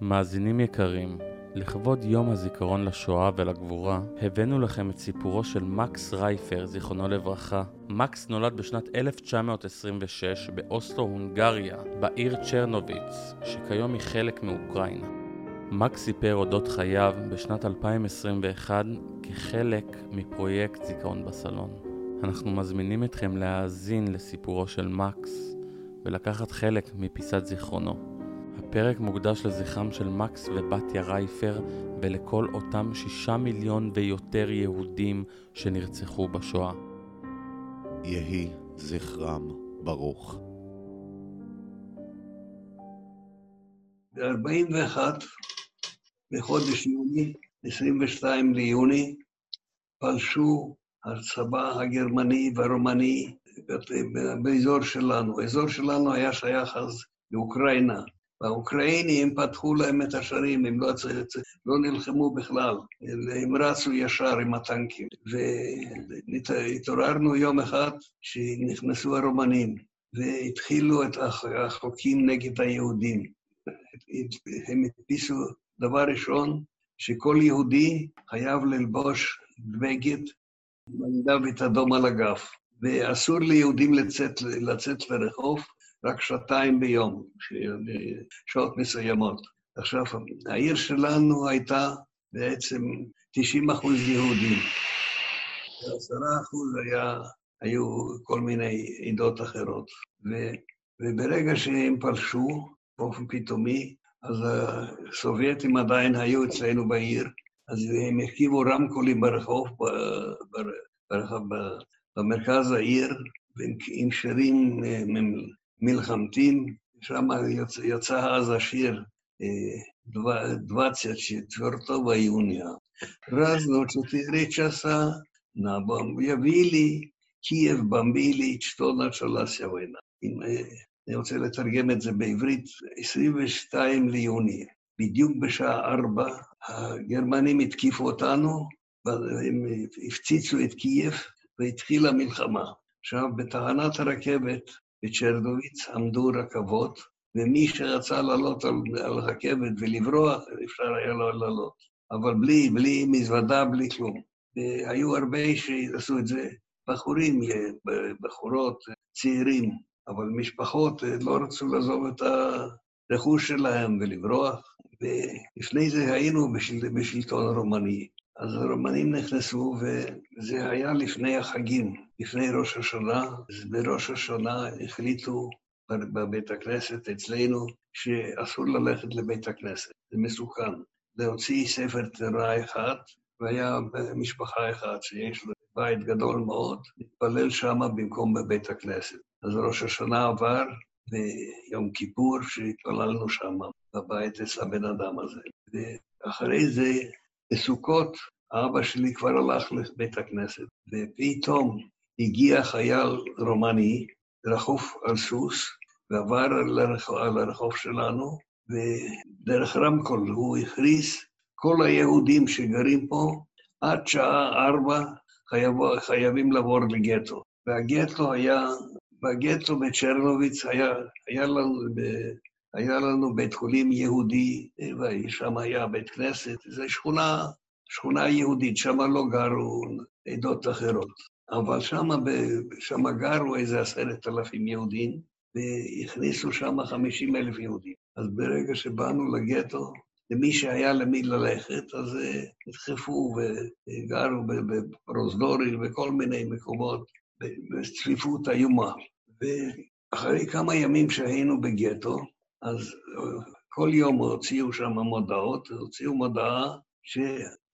מאזינים יקרים, לכבוד יום הזיכרון לשואה ולגבורה, הבאנו לכם את סיפורו של מקס רייפר, זיכרונו לברכה. מקס נולד בשנת 1926 באוסלו, הונגריה, בעיר צ'רנוביץ, שכיום היא חלק מאוקראינה. מקס סיפר אודות חייו בשנת 2021 כחלק מפרויקט זיכרון בסלון. אנחנו מזמינים אתכם להאזין לסיפורו של מקס ולקחת חלק מפיסת זיכרונו. הפרק מוקדש לזכרם של מקס ובתיה רייפר ולכל אותם שישה מיליון ויותר יהודים שנרצחו בשואה. יהי זכרם ברוך. ב-41, בחודש יוני, 22 ליוני, פלשו הצבא הגרמני והרומני באזור שלנו. האזור שלנו היה שייך אז לאוקראינה. והאוקראינים פתחו להם את השערים, הם לא, לא נלחמו בכלל, הם רצו ישר עם הטנקים. והתעוררנו יום אחד שנכנסו הרומנים, והתחילו את החוקים נגד היהודים. הם הדפיסו, דבר ראשון, שכל יהודי חייב ללבוש בגד מנדב אדום על הגף, ואסור ליהודים לצאת, לצאת לרחוב, רק שעתיים ביום, שעות מסוימות. עכשיו, העיר שלנו הייתה בעצם 90 אחוז יהודים, ועשרה אחוז היה, היו כל מיני עדות אחרות. ו, וברגע שהם פלשו באופן פתאומי, אז הסובייטים עדיין היו אצלנו בעיר, אז הם הרכיבו רמקולים ברחוב, ברחוב, במרכז העיר, עם שירים מלחמתיים, שם יצא, יצא אז השיר 24 июня. Разно 4 часа на бомбили, קייב במבילי, что началась война. אם אני רוצה לתרגם את זה בעברית, 22 ליוני, בדיוק בשעה 4, הגרמנים התקיפו אותנו, הם הפציצו את קייב והתחילה מלחמה. עכשיו, בתחנת הרכבת בצ'רנוביץ עמדו רכבות, ומי שרצה לעלות על, על רכבת ולברוח, אפשר היה לו לעלות. אבל בלי, בלי מזוודה, בלי כלום. והיו הרבה שעשו את זה, בחורים, בחורות, צעירים, אבל משפחות לא רצו לעזוב את הרכוש שלהם ולברוח. ולפני זה היינו בשל, בשלטון רומני. אז הרומנים נכנסו, וזה היה לפני החגים, לפני ראש השנה. אז בראש השנה החליטו בבית הכנסת אצלנו שאסור ללכת לבית הכנסת, זה מסוכן. להוציא ספר תורה אחד, והיה משפחה אחת שיש לה בית גדול מאוד, להתפלל שמה במקום בבית הכנסת. אז ראש השנה עבר, ויום כיפור, שהתפללנו שמה, בבית אצל הבן אדם הזה. ואחרי זה בסוכות אבא שלי כבר הלך לבית הכנסת, ופתאום הגיע חייל רומני, רכוף על סוס, ועבר לרחוב, על הרחוב שלנו, ודרך רמקול הוא הכריז, כל היהודים שגרים פה, עד שעה ארבע חייב, חייבים לעבור לגטו. והגטו היה, בגטו בצ'רנוביץ היה, היה לנו, היה לנו בית חולים יהודי, ושם היה בית כנסת, זו שכונה שכונה יהודית, שם לא גרו עדות אחרות. אבל שם, גרו איזה עשרת אלפים יהודים, והכניסו שם חמישים אלף יהודים. אז ברגע שבאנו לגטו, למי שהיה למי ללכת, אז נדחפו וגרו בפרוזדורי ובכל מיני מקומות, בצפיפות איומה. ואחרי כמה ימים שהיינו בגטו, אז כל יום הוציאו שם מודעות, הוציאו מודעה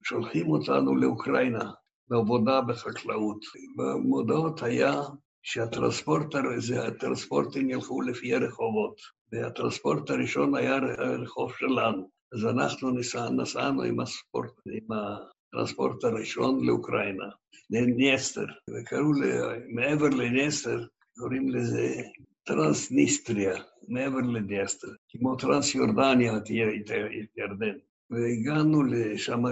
שולחים אותנו לאוקראינה בעבודה בחקלאות. במודעות היה שהטרנספורטים ילכו לפי הרחובות, והטרנספורט הראשון היה הרחוב שלנו. אז אנחנו נסע, נסענו עם, הספורט, עם הטרנספורט הראשון לאוקראינה, לנסטר, וקראו מעבר לנסטר, קוראים לזה טרנסניסטריה, מעבר לנסטר, כמו טרנס יורדניה, תהיה ירדן. והגענו לשם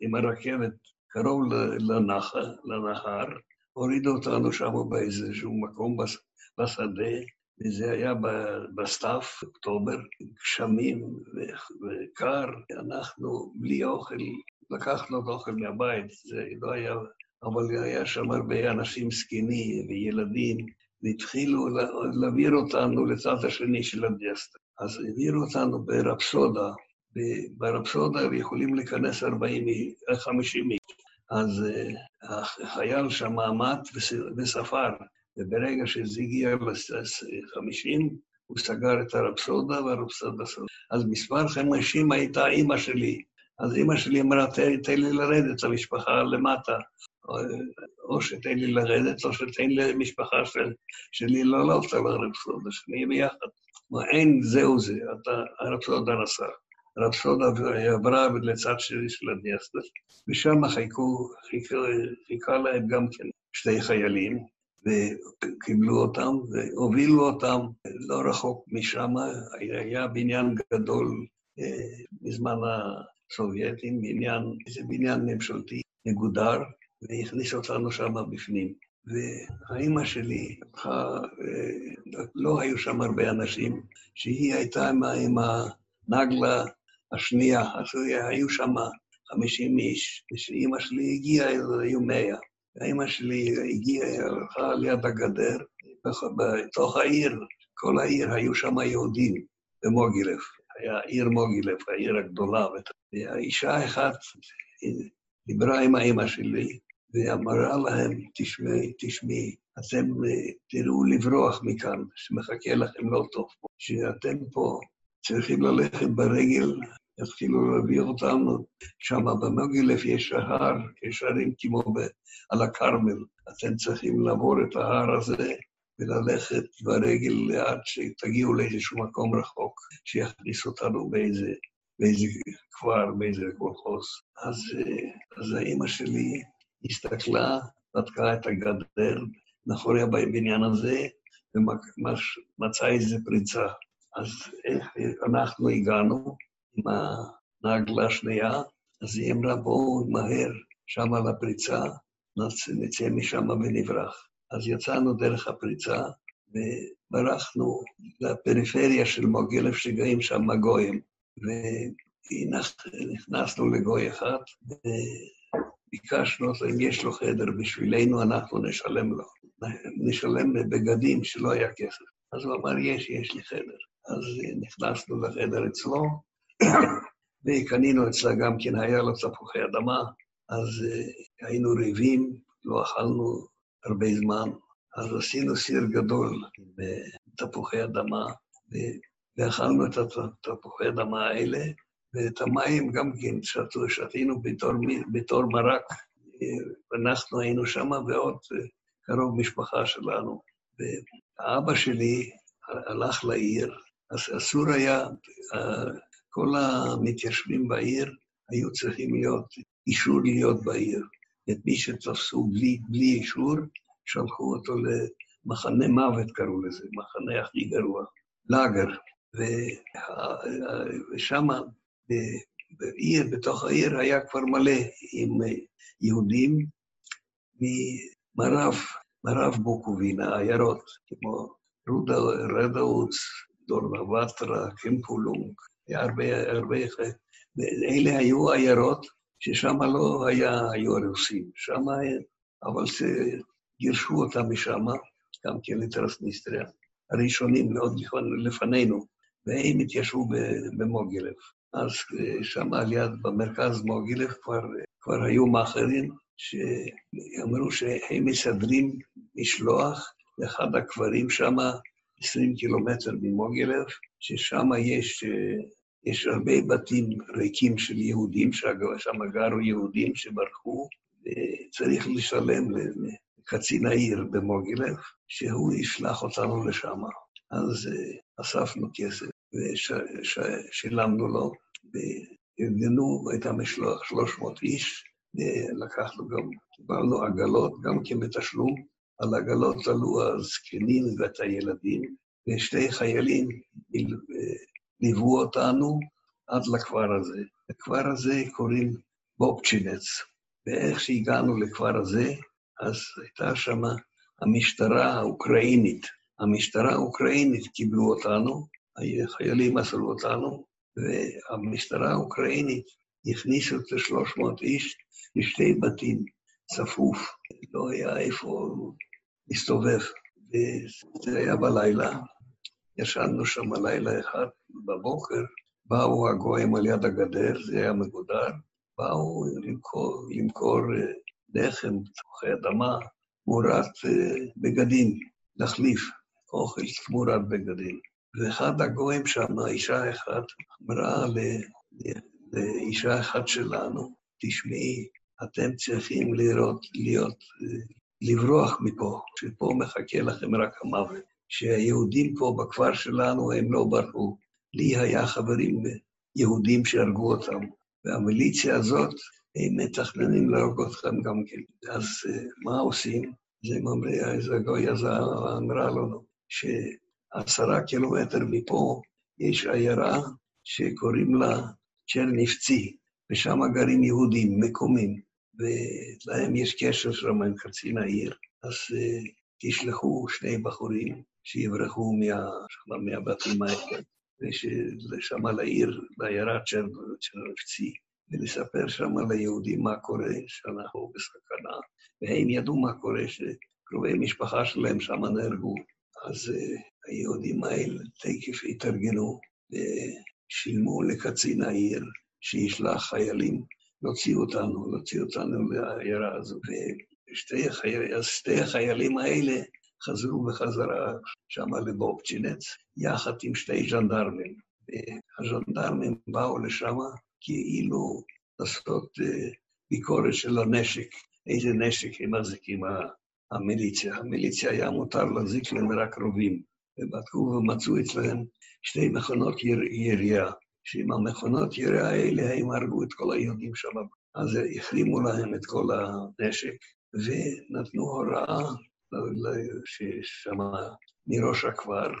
עם הרכבת קרוב לנחל, לנהר, הורידו אותנו שם באיזשהו מקום בשדה, וזה היה בסתיו, אוקטובר, גשמים וקר, אנחנו בלי אוכל, לקחנו את האוכל מהבית, זה לא היה... אבל היה שם הרבה אנשים זקנים וילדים, והתחילו להעביר אותנו לצד השני של הדיאסטר. אז העבירו אותנו ברפסודה, ברפסודה יכולים להיכנס 40, 50 איש. אז החייל שם עמד וספר, וברגע שזה הגיע ל-50, הוא סגר את הרפסודה והרפסודה סגרה. אז מספר 50 הייתה אימא שלי. אז אימא שלי אמרה, תן לי לרדת למשפחה למטה. או שתן לי לרדת, או שתן לי למשפחה של, שלי לעלות על הרפסודה, שנהיה ביחד. אין זהו זה, אתה, הרפסודה נסע. הרפסודה עברה לצד שלי של הדיאסטר, ושם חיכו, חיכה להם גם כן שתי חיילים, וקיבלו אותם והובילו אותם לא רחוק משם, היה בניין גדול אה, בזמן הסובייטים, בניין, איזה בניין ממשלתי מגודר, והכניס אותנו שם בפנים. והאימא שלי, אה, לא היו שם הרבה אנשים, שהיא הייתה עם הנגלה השנייה, אז היו שם 50 איש, וכשאימא שלי הגיעה, היו 100. האמא שלי הגיעה, הלכה ליד הגדר, בתוך העיר, כל העיר, היו שם יהודים במוגילף. היה עיר מוגילף, העיר הגדולה. והאישה אחת דיברה עם האמא שלי, ואמרה להם, תשמעי, תשמעי, אתם תראו לברוח מכאן, שמחכה לכם לא טוב פה, שאתם פה צריכים ללכת ברגל יתחילו להביא אותנו. שם במוגילף יש הר, יש הרים כמו ב, על הכרמל. אתם צריכים לעבור את ההר הזה וללכת ברגל עד שתגיעו לאיזשהו מקום רחוק, שיכניס אותנו באיזה, באיזה כפר, באיזה קולחוס. אז, אז האימא שלי הסתכלה, בדקה את הגדר מאחורי הבניין הזה, ומצאה איזה פריצה. אז איך אנחנו הגענו? עם הנגלה השנייה, אז היא אמרה, בואו מהר שם על הפריצה, נצא משם ונברח. אז יצאנו דרך הפריצה וברחנו לפריפריה של מוגילף שגאים שם גויים. ונכנסנו לגוי אחד, וביקשנו אותו, אם יש לו חדר בשבילנו, אנחנו נשלם לו. נשלם בבגדים שלא היה כסף. אז הוא אמר, יש, יש לי חדר. אז נכנסנו לחדר אצלו, וקנינו אצלה גם כן, היה לה תפוחי אדמה, אז uh, היינו רעבים, לא אכלנו הרבה זמן, אז עשינו סיר גדול בתפוחי אדמה, ואכלנו את התפוחי אדמה האלה, ואת המים גם כן שתו, שתינו בתור, בתור מרק. אנחנו היינו שם, ועוד קרוב משפחה שלנו. ואבא שלי הלך לעיר, אז אסור היה כל המתיישבים בעיר היו צריכים להיות, אישור להיות בעיר. את מי שתפסו בלי, בלי אישור, שלחו אותו למחנה מוות, קראו לזה, מחנה הכי גרוע, לאגר. ושם, בעיר, בתוך העיר, היה כבר מלא עם יהודים ממערב, מערב בוקובינה, עיירות, כמו רדאוץ, דורנבטרה, קמפולונג, הרבה, הרבה... אלה היו עיירות ששם לא היה, היו רוסים, שם, אבל גירשו אותם משם, גם כן לטרנסניסטריה, הראשונים מאוד לפנינו, והם התיישבו במוגילב. אז שם על יד, במרכז מוגילב, כבר, כבר היו מאכערים שאמרו שהם מסדרים משלוח לאחד הקברים שם, 20 קילומטר ממוגילב, ששם יש יש הרבה בתים ריקים של יהודים, שם גרו יהודים שברחו, וצריך לשלם לקצין העיר במוגילב, שהוא ישלח אותנו לשם. אז אספנו כסף ושילמנו לו, וארגנו את המשלוח 300 איש, ולקחנו גם, קיבלנו עגלות, גם כן בתשלום. על עגלות עלו הזקנים ואת הילדים, ושתי חיילים ליוו אותנו עד לכפר הזה. לכפר הזה קוראים בובצ'ינץ, ואיך שהגענו לכפר הזה, אז הייתה שם המשטרה האוקראינית, המשטרה האוקראינית קיבלו אותנו, החיילים מסרו אותנו, והמשטרה האוקראינית הכניסו את ה-300 איש לשתי בתים, צפוף, לא היה איפה להסתובב. וזה היה בלילה, ישנו שם לילה אחד בבוקר, באו הגויים על יד הגדר, זה היה מגודר, באו למכור, למכור אה, לחם, תפוחי אדמה, תמורת אה, בגדים, להחליף אוכל תמורת בגדים. ואחד הגויים שם, אישה אחת, אמרה לאישה אחת שלנו, תשמעי, אתם צריכים לראות, להיות, לברוח מפה, שפה מחכה לכם רק המוות. שהיהודים פה בכפר שלנו הם לא ברחו. לי היה חברים יהודים שהרגו אותם, והמיליציה הזאת, הם מתכננים להרוג אתכם גם כן. אז מה עושים? זה ממריא, איזה גוי הזה אמרה לנו, שעשרה קילומטר מפה יש עיירה שקוראים לה צ'רניפצי, ושם גרים יהודים מקומים, ולהם יש קשר שם עם קצין העיר. אז uh, תשלחו שני בחורים שיברחו מה, מהבתים האלה, ושם לעיר, לעיירה צ'רניפצי, ולספר שם ליהודים מה קורה, שאנחנו בסכנה. והם ידעו מה קורה, שקרובי משפחה שלהם שם נהרגו. אז uh, היהודים האלה תקף התארגנו ושילמו לקצין העיר שישלח חיילים להוציא אותנו, להוציא אותנו לעיירה הזו. ושתי החייל, החיילים האלה חזרו בחזרה שם לבובצ'ינץ, יחד עם שתי ז'נדרמים. והז'נדרמים באו לשם כאילו לעשות uh, ביקורת של הנשק, איזה נשק הם מחזיקים המיליציה. המיליציה היה מותר להחזיק להם רק רובים, ובדקו ומצאו אצלם שתי מכונות ירייה, שעם המכונות ירייה האלה הם הרגו את כל היהודים שם. אז החרימו להם את כל הנשק, ונתנו הוראה ששם מראש הכפר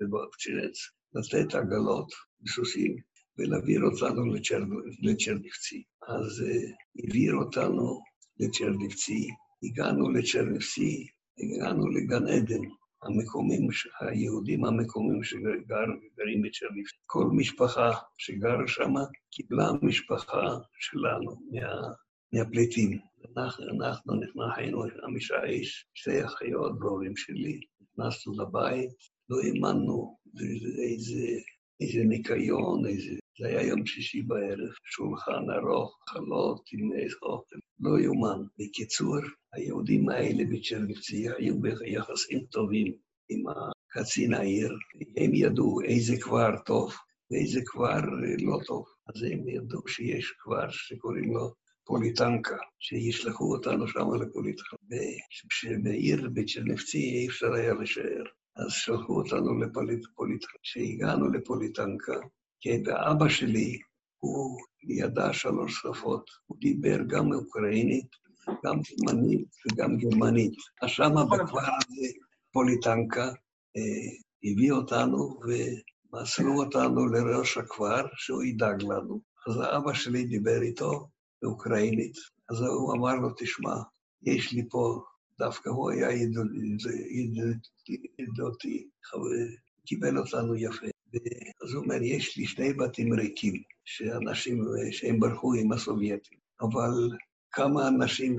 בבקצ'ינץ, לתת עגלות בסוסים ולהעביר אותנו לצ'רניפצי. אז uh, העביר אותנו לצ'רניפצי, הגענו לצ'רניפצי, הגענו לגן עדן, המקומים, היהודים המקומים שגרים בצ'רניפצי. כל משפחה שגרה שם קיבלה משפחה שלנו מה, מהפליטים. אנחנו, אנחנו נכנסנו חמישה איש, שתי אחיות והורים שלי, נכנסנו לבית, לא האמנו איזה, איזה ניקיון, איזה זה היה יום שישי בערב, שולחן ארוך, חלות עם אוכל, לא יאומן. בקיצור, היהודים האלה בצ'רניפצי היו ביחסים טובים עם קצין העיר. הם ידעו איזה כפר טוב ואיזה כפר לא טוב. אז הם ידעו שיש כפר שקוראים לו פוליטנקה, שישלחו אותנו שם לפוליטנקה. ושבעיר בצ'רניפצי אי אפשר היה להישאר. אז שלחו אותנו לפוליטנקה. כשהגענו לפוליטנקה, כן, ואבא שלי, הוא ידע שלוש שפות, הוא דיבר גם אוקראינית, גם תימנית וגם גרמנית. אז שמה בכפר הזה, פוליטנקה, אה, הביא אותנו ומסרו אותנו לראש הכפר, שהוא ידאג לנו. אז האבא שלי דיבר איתו באוקראינית. אז הוא אמר לו, תשמע, יש לי פה, דווקא הוא היה ידידותי, קיבל אותנו יפה. אז הוא אומר, יש לי שני בתים ריקים, שאנשים, שהם ברחו עם הסובייטים, אבל כמה אנשים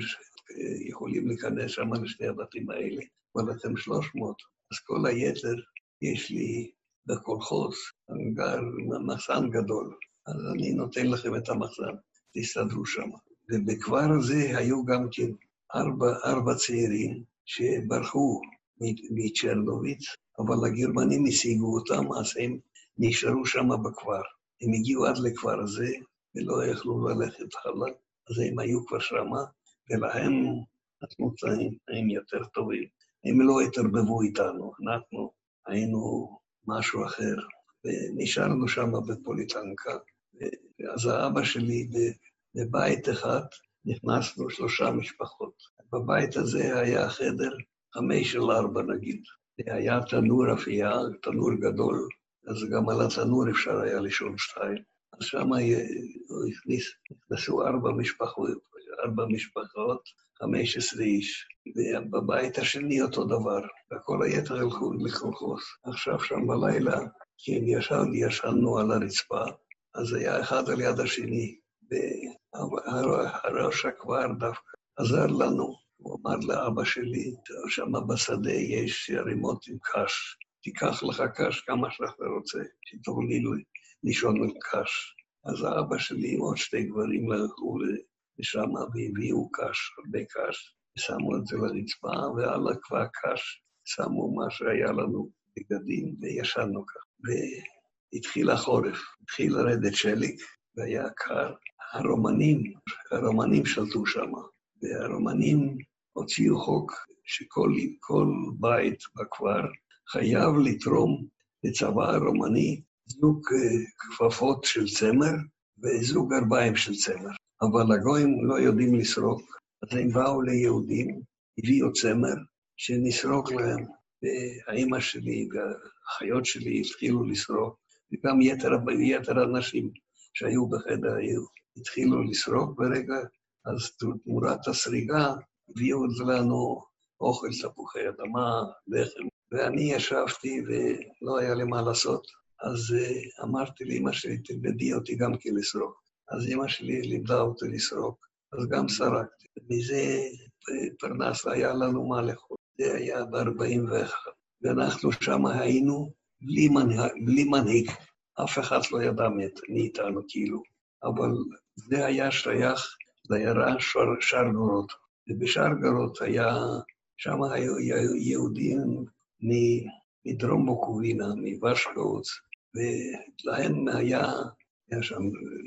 יכולים להיכנס שם לשני הבתים האלה? אבל אתם 300, אז כל היתר יש לי בקולחוס, גר מחסן גדול, אז אני נותן לכם את המחסן, תסתדרו שם. ובכפר הזה היו גם כן ארבע, ארבע צעירים שברחו מצ'רנוביץ, אבל הגרמנים השיגו אותם, אז הם נשארו שם בכפר. הם הגיעו עד לכפר הזה ולא יכלו ללכת הלאה, אז הם היו כבר שמה, ולהם נתנו תנאים יותר טובים. הם לא התערבבו איתנו, אנחנו היינו משהו אחר, ונשארנו שם בפוליטנקה. ואז האבא שלי, בבית אחד, נכנסנו שלושה משפחות. בבית הזה היה חדר חמש של ארבע נגיד. היה תנור אפייה, תנור גדול, אז גם על התנור אפשר היה לישון שתיים. אז שם הכניס, נכנסו ארבע משפחות, ארבע משפחות, חמש עשרה איש. ובבית השני אותו דבר, וכל היתר הלכו לקולחוס. עכשיו שם בלילה, כן, ישב, ישנו על הרצפה, אז היה אחד על יד השני, והראש הכבר דווקא עזר לנו. הוא אמר לאבא שלי, שם בשדה יש רימות עם קש, תיקח לך קש כמה שאתה רוצה, שתוכלי לישון על קש. אז האבא שלי עם עוד שתי גברים הלכו לשם והביאו קש, הרבה קש, ושמו את זה לרצפה, ועל הכבר קש שמו מה שהיה לנו, בגדים, וישנו כך. והתחיל החורף, התחיל לרדת שלג, והיה קר. הרומנים, הרומנים שלטו שם, והרומנים הוציאו חוק שכל בית בכפר חייב לתרום לצבא הרומני זוג אה, כפפות של צמר וזוג גרביים של צמר. אבל הגויים לא יודעים לסרוק, אז הם באו ליהודים, הביאו צמר, שנסרוק להם. והאימא שלי והאחיות שלי התחילו לסרוק, וגם יתר, יתר האנשים שהיו בחדר היו, התחילו לסרוק ברגע, אז תמורת הסריגה הביאו לנו אוכל, תפוחי אדמה, לחם, ואני ישבתי ולא היה לי מה לעשות, אז uh, אמרתי לאמא שלי, תלמדי אותי גם כן לסרוק. אז אמא שלי לימדה אותי לסרוק, אז גם סרקתי. מזה פרנס היה לנו מה לאכול. זה היה ב-41. ואנחנו שם היינו בלי מנהיג, בלי מנהיג. אף אחד לא ידע מאיתנו, כאילו. אבל זה היה שייך לעיירה שער גורות. ובשער גורות היה, שם היו יהודים מדרום בוקובינה, מוושקוץ, ולהם היה, היה שם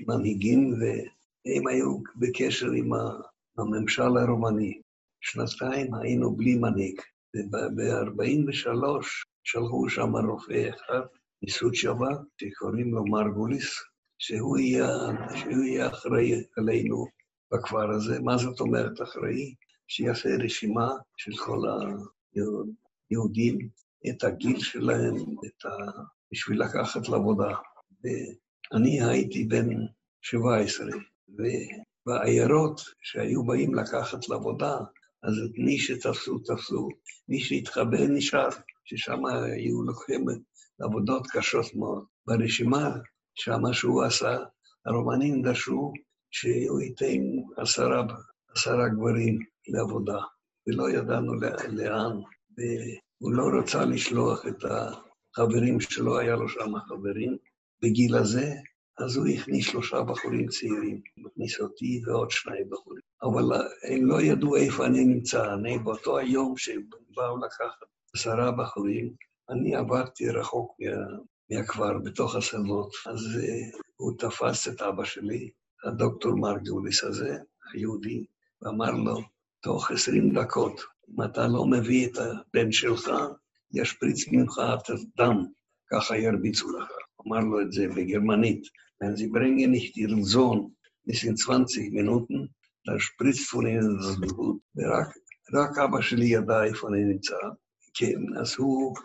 מנהיגים, והם היו בקשר עם הממשל הרומני. שנתיים היינו בלי מנהיג, וב-43 שלחו שם רופא אחד מסוצ'בה, שקוראים לו מרגוליס, שהוא שהוא יהיה אחראי עלינו בכפר הזה. מה זאת אומרת אחראי? שיעשה רשימה של כל היהודים, את הגיל שלהם, את ה... בשביל לקחת לעבודה. ואני הייתי בן 17, ובעיירות שהיו באים לקחת לעבודה, אז את מי שתפסו, תפסו. מי שהתחבא נשאר, ששם היו לוקחים עבודות קשות מאוד. ברשימה, שמה שהוא עשה, הרומנים דרשו שהוא ייתן עשרה, עשרה גברים לעבודה, ולא ידענו לאן. והוא לא רצה לשלוח את החברים שלו, היה לו שם חברים בגיל הזה, אז הוא הכניס שלושה בחורים צעירים, הכניס אותי ועוד שני בחורים. אבל הם לא ידעו איפה אני נמצא. אני באותו היום שבאו לקחת עשרה בחורים, אני עברתי רחוק מה, מהכפר, בתוך השדות. אז uh, הוא תפס את אבא שלי, הדוקטור מרגוליס הזה, היהודי, ואמר לו, תוך עשרים דקות, אם אתה לא מביא את הבן שלך, ישפריץ ממך הדם, ככה ירביצו לך. אמר לו את זה בגרמנית. Wenn Sie bringen nicht Ihren Sohn bis in 20 Minuten, dann. ורק אבא שלי ידע איפה אני נמצא. כן, אז הוא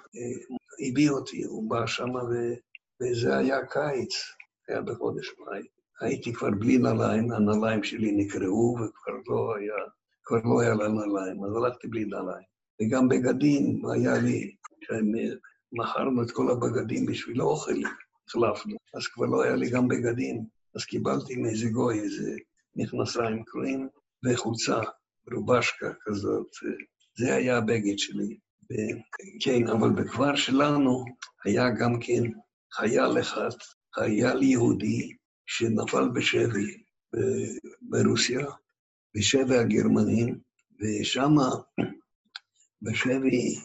הביא אותי, הוא בא שם, וזה היה קיץ, היה בחודש מאי. הייתי כבר בלי נעליים, הנעליים שלי נקרעו, וכבר לא היה, כבר לא היה לה נעליים, אז הלכתי בלי נעליים. וגם בגדים, היה לי, מכרנו את כל הבגדים בשביל האוכל, החלפנו. אז כבר לא היה לי גם בגדים, אז קיבלתי מאיזה גוי איזה מכנסיים קרועים וחולצה, רובשקה כזאת. זה היה הבגד שלי. כן, אבל בכפר שלנו היה גם כן חייל אחד, חייל יהודי, שנפל בשבי ברוסיה, בשבי הגרמנים, ושם בשבי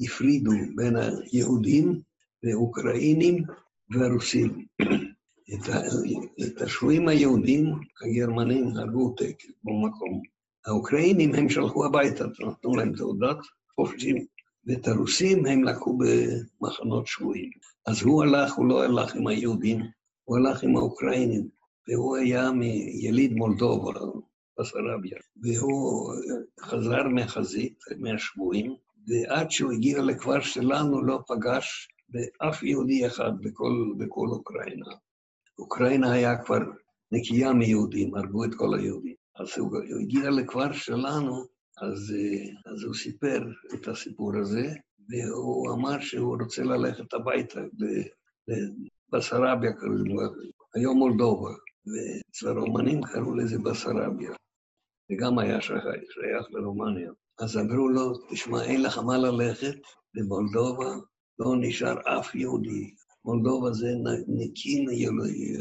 הפרידו בין היהודים ואוקראינים והרוסים. את, את השבויים היהודים, הגרמנים הרגו במקום. האוקראינים הם שלחו הביתה, נתנו להם תעודת חופשים, ואת הרוסים הם לקחו במחנות שבויים. אז הוא הלך, הוא לא הלך עם היהודים, הוא הלך עם האוקראינים, והוא היה מיליד מולדובה, בסרביה, והוא חזר מהחזית, מהשבויים, ועד שהוא הגיע לכפר שלנו לא פגש באף יהודי אחד בכל, בכל אוקראינה. אוקראינה היה כבר נקייה מיהודים, הרגו את כל היהודים. אז הוא, הוא הגיע לכפר שלנו, אז, אז הוא סיפר את הסיפור הזה, והוא אמר שהוא רוצה ללכת הביתה לבסרביה, קראו לזה, היום מולדובה, ואצל הרומנים קראו לזה בסרביה, וגם היה שייך לרומניה. אז אמרו לו, תשמע, אין לך מה ללכת, במולדובה לא נשאר אף יהודי. מולדובה זה נקי מיהודי.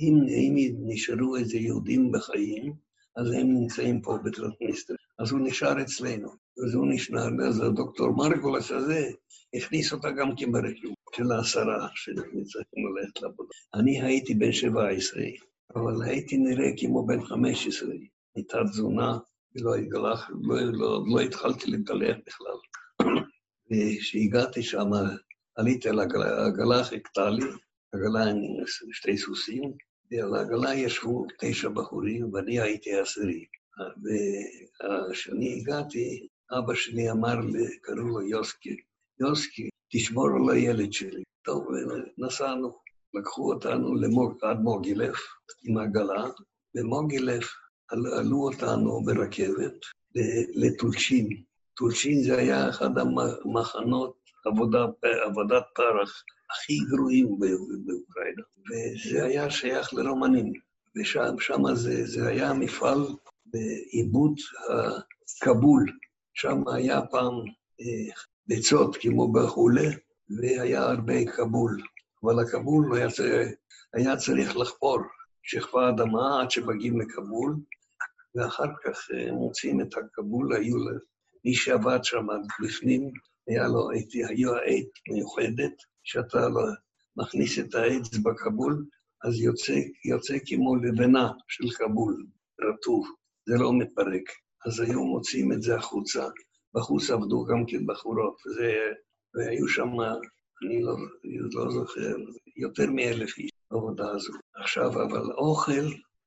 אם, אם נשארו איזה יהודים בחיים, אז הם נמצאים פה בטרנסניסטר. אז הוא נשאר אצלנו. אז הוא נשאר, אז הדוקטור מרגולס הזה הכניס אותה גם כן של העשרה שצריכים ללכת לעבודה. אני הייתי בן 17, אבל הייתי נראה כמו בן 15, מתת תזונה, ולא התגלח, לא, לא, לא התחלתי להתגלח בכלל. וכשהגעתי שם, עליתי על העגלה, העגלה חיכתה לי, עגלה עם שתי סוסים, ועל העגלה ישבו תשע בחורים, ואני הייתי עשירי. וכשאני הגעתי, אבא שלי אמר לי, קראו לו יוסקי, יוסקי, תשמור על הילד שלי. טוב, נסענו, לקחו אותנו למוג, עד מוגילף עם עגלה, במוגילף עלו אותנו ברכבת לטולצ'ין. טולצ'ין זה היה אחד המחנות עבודה, עבודת פרח הכי גרועים באוקראינה, וזה היה שייך לרומנים, ושם זה, זה היה מפעל בעיבוד הכבול, שם היה פעם אה, ביצות כמו בחולה, והיה הרבה כבול, אבל הכבול היה, היה צריך לחפור שכבה אדמה עד שמגיעים לכבול, ואחר כך אה, מוצאים את הכבול, היו למי שעבד שם בפנים, היה לו, היו עט מיוחדת, שאתה לא מכניס את העץ בכבול, אז יוצא, יוצא כמו לבנה של כבול, רטוב, זה לא מתפרק. אז היו מוציאים את זה החוצה, בחוץ עבדו גם כן בחורות, וזה, והיו שם, אני לא, לא זוכר, יותר מאלף איש בעבודה הזו. עכשיו, אבל אוכל,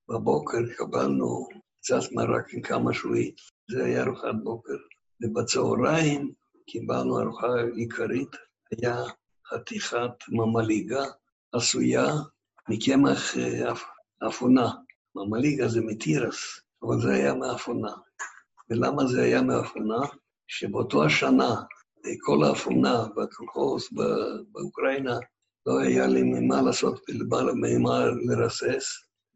בבוקר קבלנו קצת מרק עם כמה שועית, זה היה ארוחת בוקר. ובצהריים קיבלנו ארוחה עיקרית, היה חתיכת ממליגה עשויה מקמח אה, אפונה. ממליגה זה מתירס, אבל זה היה מאפונה. ולמה זה היה מאפונה? שבאותו השנה, כל האפונה בקולחוס באוקראינה, לא היה לי ממה לעשות, ממה לרסס,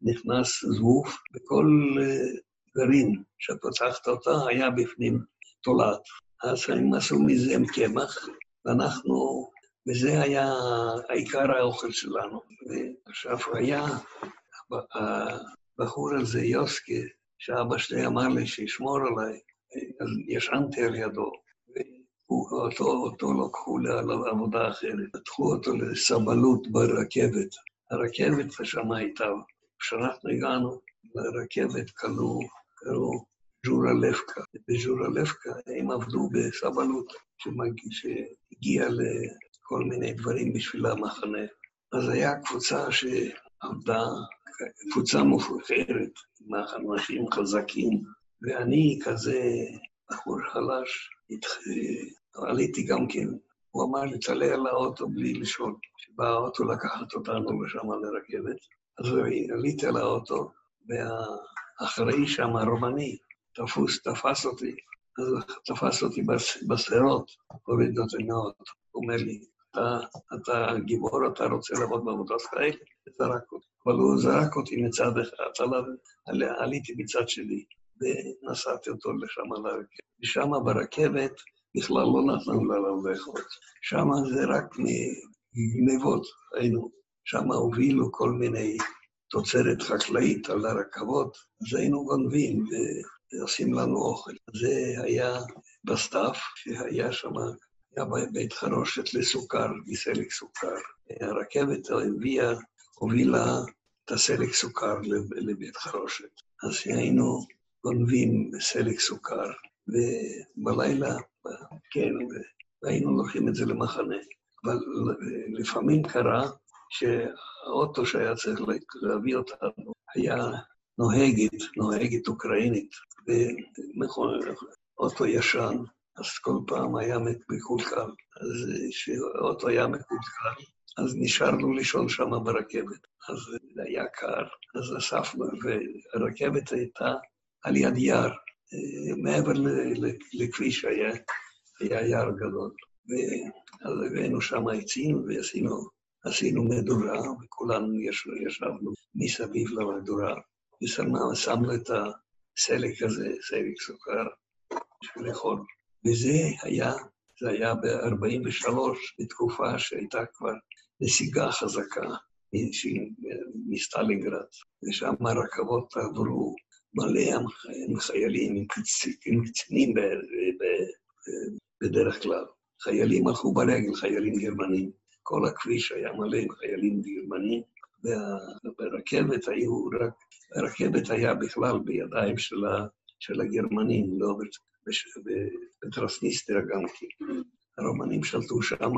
נכנס זבוב, וכל אה, גרעין שפתחת אותה היה בפנים תולעת. אז הם עשו מזה קמח, ואנחנו, וזה היה עיקר האוכל שלנו. ועכשיו היה הבחור הזה, יוסקי, שאבא שלי אמר לי שישמור עליי, אז ישנתי על ידו. אותו, אותו לקחו לעבודה אחרת, פתחו אותו לסבלות ברכבת. הרכבת שם הייתה, כשאנחנו הגענו לרכבת, קלו, קראו ז'ורלבקה. בז'ורלבקה הם עבדו בסבלות, שהגיע לכל מיני דברים בשביל המחנה. אז היה קבוצה שעבדה, קבוצה מופחרת, עם אנשים חזקים, ואני כזה בחור חלש, עליתי גם כן. הוא אמר לי, תעלה על האוטו בלי לשאול. כשבא האוטו לקחת אותנו לשם לרכבת, אז עליתי על האוטו, והאחראי שם, הרומני, תפוס, תפס אותי. אז תפס אותי בשערות, הוריד אותי מהאוטו. הוא אומר לי, אתה, אתה גיבור, אתה רוצה לעבוד בעבודות כאלה? זרק אותי. אבל הוא זרק אותי מצד אחד, עליתי מצד שלי, ונסעתי אותו לשם לרכבת. ושם ברכבת בכלל לא נתנו לנו לאכול. שם זה רק מגנבות היינו. שם הובילו כל מיני תוצרת חקלאית על הרכבות, אז היינו גונבים ועושים לנו אוכל. זה היה בסתיו, שהיה שם, היה בית חרושת לסוכר, מסלק סוכר. הרכבת הביאה, הובילה את הסלק סוכר לבית חרושת. אז היינו גונבים סלק סוכר, ובלילה, כן, והיינו לוקחים את זה למחנה. אבל לפעמים קרה שהאוטו שהיה צריך להביא אותנו היה נוהגת, נוהגת אוקראינית, ואוטו ישן, אז כל פעם היה מקולקל. אז כשאוטו היה מקולקל, אז נשארנו לישון שם ברכבת. אז היה קר, אז אספנו, והרכבת הייתה על יד יער. מעבר לכביש היה, היה יער גדול. ואז הבאנו שם עצים ועשינו עשינו מדורה, וכולנו ישבנו מסביב למדורה, ושמנו את הסלק הזה, סלק סוכר, בשביל לאכול. וזה היה, זה היה ב-43, בתקופה שהייתה כבר נסיגה חזקה מסטלינגרד, ושם הרכבות עברו מלא עם חיילים, עם קצינים בדרך כלל. חיילים הלכו ברגל, חיילים גרמנים. כל הכביש היה מלא עם חיילים גרמנים, וברכבת היו רק, הרכבת היה בכלל בידיים של, ה, של הגרמנים, לא בטרנסניסטריה גם כי הרומנים שלטו שם,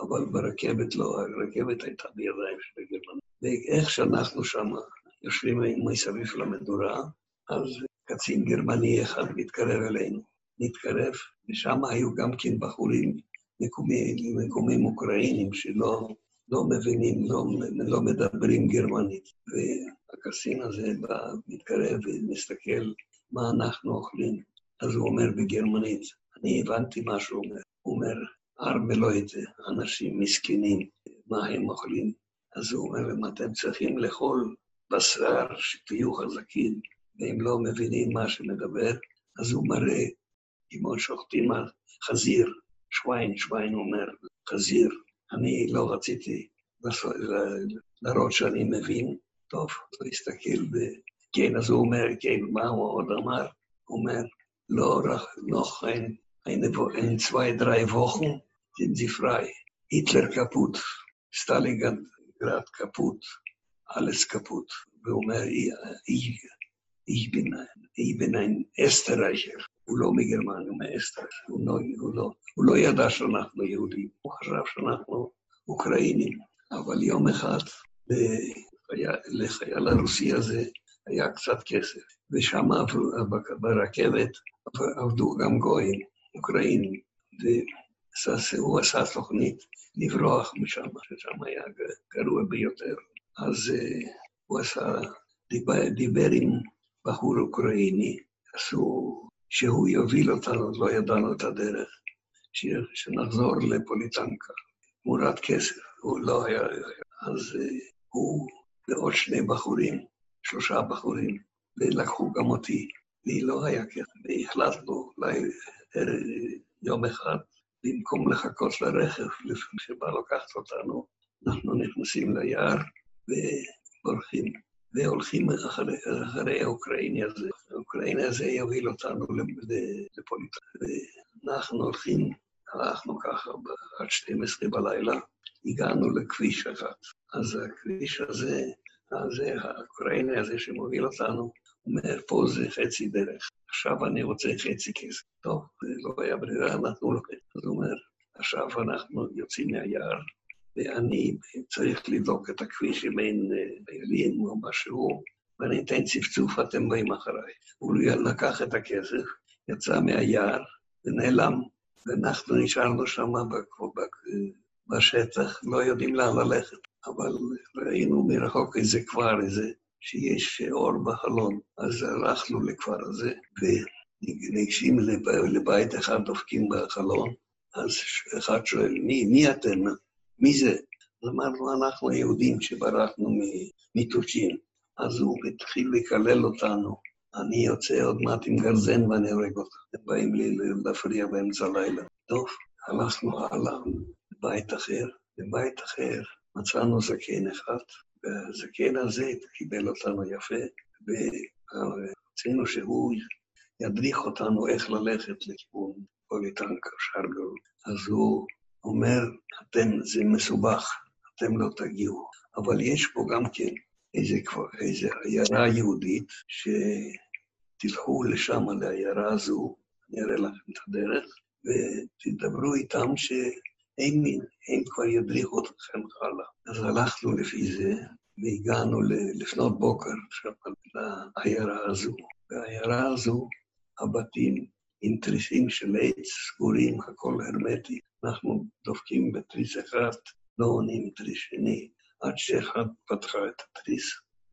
אבל ברכבת לא, הרכבת הייתה בידיים של הגרמנים. ואיך שאנחנו שם יושבים מסביב למדורה, אז קצין גרמני אחד מתקרב אלינו, מתקרב, ושם היו גם כן בחורים מקומים אוקראינים שלא לא מבינים, לא, לא מדברים גרמנית. והקסין הזה בא, מתקרב ומסתכל מה אנחנו אוכלים. אז הוא אומר בגרמנית, אני הבנתי מה שהוא אומר. הוא אומר, הרבה לא את זה, אנשים מסכנים, מה הם אוכלים. אז הוא אומר להם, אתם צריכים לאכול בשר, שתהיו חזקים, והם לא מבינים מה שמדבר, אז הוא מראה, כמו שוחטים על חזיר, שוויין, שוויין אומר, חזיר, אני לא רציתי להראות שאני מבין, טוב, הוא הסתכל ב... כן, אז הוא אומר, כן, מה הוא עוד אמר? הוא אומר, לא, noch ein, eine, ein, zwei, drei Wochen sind sie frei. היטלר kaputt, סטלינגרד kaputt, alles kaputt. והוא אומר, ich bin, ich bin ein Österreicher. הוא לא מגרמניה, הוא מאוסטריה, הוא לא, הוא, לא, הוא לא ידע שאנחנו יהודים, הוא חשב שאנחנו אוקראינים. אבל יום אחד לחייל הרוסי הזה היה קצת כסף, ושם ברכבת עבדו גם גויים, אוקראינים, והוא עשה תוכנית לברוח משם, ששם היה גרוע ביותר. אז הוא עשה, דיבר, דיבר עם בחור אוקראיני, עשו שהוא יוביל אותנו, לא ידענו את הדרך, שנחזור לפוליטנקה. תמורת כסף, הוא לא היה... אז הוא ועוד שני בחורים, שלושה בחורים, ולקחו גם אותי. לי לא היה כסף, והחלטנו יום אחד, במקום לחכות לרכב, שבא לקחת אותנו, אנחנו נכנסים ליער ובורחים. והולכים אחרי, אחרי האוקראיני הזה. האוקראיני הזה יוביל אותנו לפוליטיקה. ואנחנו הולכים, הלכנו ככה עד 12 בלילה, הגענו לכביש אחד. אז הכביש הזה, הזה, האוקראיני הזה שמוביל אותנו, אומר, פה זה חצי דרך, עכשיו אני רוצה חצי כסף. טוב, לא היה ברירה, נתנו לו כסף. אז הוא אומר, עכשיו אנחנו יוצאים מהיער, ואני צריך לבדוק את הכביש אין חיילים או משהו, ואני אתן צפצוף, אתם באים אחריי. הוא לקח את הכסף, יצא מהיער ונעלם, ואנחנו נשארנו שם בשטח, לא יודעים לאן ללכת. אבל ראינו מרחוק איזה כפר, איזה, שיש אור בחלון, אז הלכנו לכפר הזה, וניגשים לבית אחד, דופקים בחלון, אז אחד שואל, מי, מי אתם? מי זה? אמרנו, אנחנו היהודים שברחנו מטורקים. אז הוא התחיל לקלל אותנו. אני יוצא עוד מעט עם גרזן ואני הורג אותך. הם באים לי להפריע באמצע הלילה. טוב, הלכנו הלאה לבית אחר. בבית אחר מצאנו זקן אחד, והזקן הזה קיבל אותנו יפה, ורצינו שהוא ידריך אותנו איך ללכת לכיוון פוליטנקה, שרגל. אז הוא אומר, אתם, זה מסובך, אתם לא תגיעו. אבל יש פה גם כן איזה, איזה עיירה יהודית, שתלכו לשם, לעיירה הזו, אני אראה לכם את הדרך, ותדברו איתם שהם הם כבר ידריכו אתכם הלאה. אז הלכנו לפי זה, והגענו לפנות בוקר שם לעיירה הזו. והעיירה הזו, הבתים עם תריסים של עץ סגורים, הכל הרמטי. אנחנו דופקים בתריס אחד, לא עונים תריס שני, עד שאחד פתחה את התריס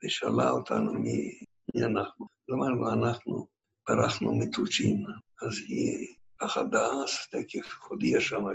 ושאלה אותנו מי, מי אנחנו. אמרנו, אנחנו ברחנו מטוצ'ין. אז היא פחדה, אז תכף הודיעה שם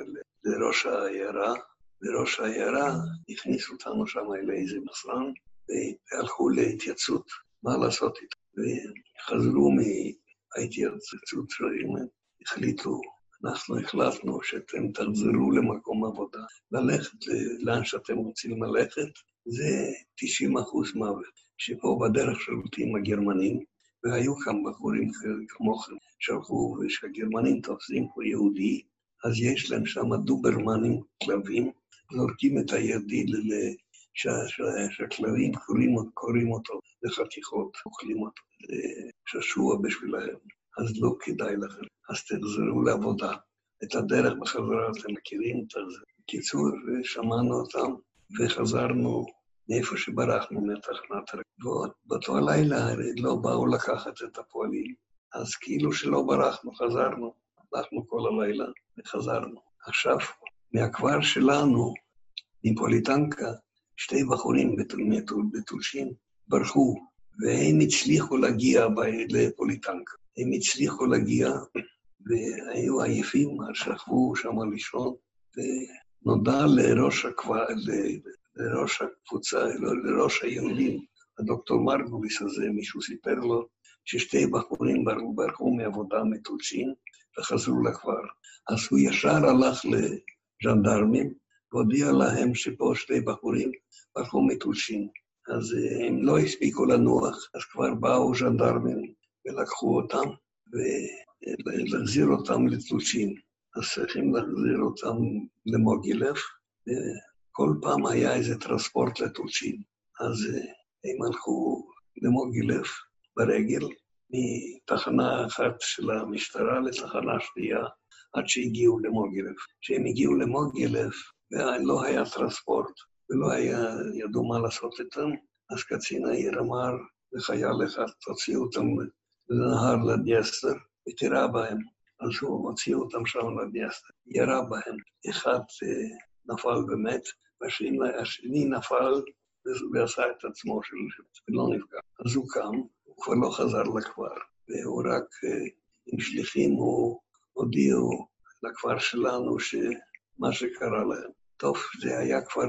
לראש העיירה, וראש העיירה הכניס אותנו שם לאיזה מסרן, והלכו להתייצות, מה לעשות איתו. וחזרו מההתייצות שלהם, החליטו, אנחנו החלטנו שאתם תחזרו למקום עבודה, ללכת לאן שאתם רוצים ללכת, זה 90 אחוז מוות. שפה בדרך שולטים הגרמנים, והיו כמה בחורים כמוכם שהלכו, ושהגרמנים תופסים פה יהודי, אז יש להם שם דוברמנים, כלבים, זורקים את הידיד שהכלבים קוראים אותו לחתיכות, אוכלים אותו, שעשוע בשבילהם, אז לא כדאי לכם, אז תחזרו לעבודה. את הדרך בחזרה אתם מכירים את זה. בקיצור, שמענו אותם וחזרנו מאיפה שברחנו מתחנת הרכבות. באותו הלילה לא באו לקחת את הפועלים, אז כאילו שלא ברחנו, חזרנו. הלכנו כל הלילה וחזרנו. עכשיו, מהכפר שלנו, מפוליטנקה, שתי בחורים בתולשים ברחו, והם הצליחו להגיע לפוליטנקה. הם הצליחו להגיע, והיו עייפים, שכבו שם לישון, ונודע לראש הכפר, לראש הקבוצה, לראש היהודים, הדוקטור מרגוליס הזה, מישהו סיפר לו ששתי בחורים ברחו מעבודה מטולצ'ין וחזרו לכפר. אז הוא ישר הלך לז'נדרמים והודיע להם שפה שתי בחורים ברחו מטולצ'ין. אז אה, הם לא הספיקו לנוח, אז כבר באו ז'נדרמים ולקחו אותם ולהחזיר אותם לטולצ'ין. אז צריכים להחזיר אותם למוגילף, כל פעם היה איזה טרנספורט לטולצ'ין. אז אה, הם הלכו למוגילף ברגל, מתחנה אחת של המשטרה לתחנה שנייה, עד שהגיעו למוגילף. כשהם הגיעו למוגילף, ולא היה טרנספורט, ולא היה, ידעו מה לעשות איתם, אז קצין העיר אמר לחייל אחד, תוציאו אותם לנהר לדיאסטר ותירה בהם. אז הוא הוציא אותם שם לדיאסטר, ירה בהם. אחד אה, נפל ומת, והשני נפל ועשה את עצמו ולא נפגע. אז הוא קם, כבר לא חזר לכפר, והוא רק אה, עם שליחים הוא הודיעו לכפר שלנו שמה שקרה להם. טוב, זה היה כבר,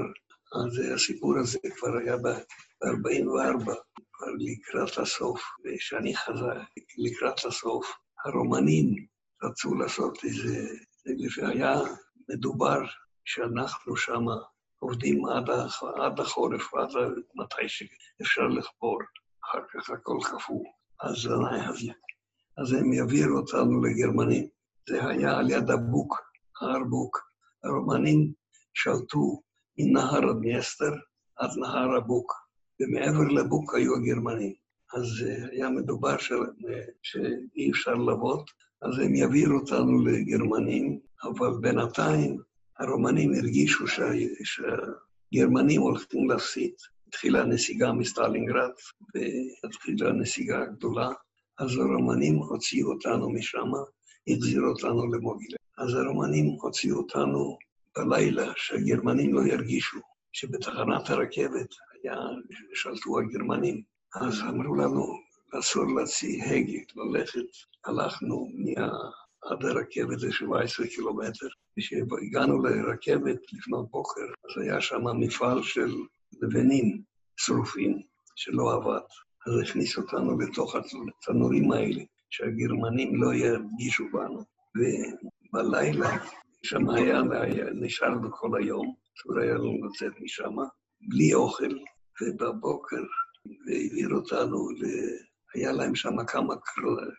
אז הסיפור הזה כבר היה ב-44, כבר לקראת הסוף, וכשאני חזר לקראת הסוף, הרומנים רצו לעשות איזה, זה היה מדובר שאנחנו שם עובדים עד, החורף, עד מתי שאפשר לחפור, אחר כך הכל קפוא. אז, אז, אז הם יעבירו אותנו לגרמנים. זה היה על יד הבוק, הר בוק. הרומנים שלטו מנהר הדניאסטר עד נהר הבוק, ומעבר לבוק היו הגרמנים. אז היה מדובר שאי אפשר לעבוד, אז הם יעבירו אותנו לגרמנים, אבל בינתיים הרומנים הרגישו שהגרמנים הולכים להפסיד. התחילה הנסיגה מסטלינגרד, והתחילה הנסיגה הגדולה, אז הרומנים הוציאו אותנו משם, החזירו אותנו למוגילה. אז הרומנים הוציאו אותנו בלילה, שהגרמנים לא ירגישו שבתחנת הרכבת היה, שלטו הגרמנים. אז אמרו לנו, אסור להוציא הגה, ללכת. הלכנו מה... עד הרכבת זה 17 קילומטר. כשהגענו לרכבת לפנות בוקר, אז היה שם מפעל של לבנים שרופים שלא עבד. אז הכניסו אותנו לתוך התנורים האלה, שהגרמנים לא ירגישו בנו. ובלילה, שם היה, נשארנו כל היום, אסור היה לנו לצאת משם, בלי אוכל, ובבוקר, והעביר אותנו ל... היה להם שם כמה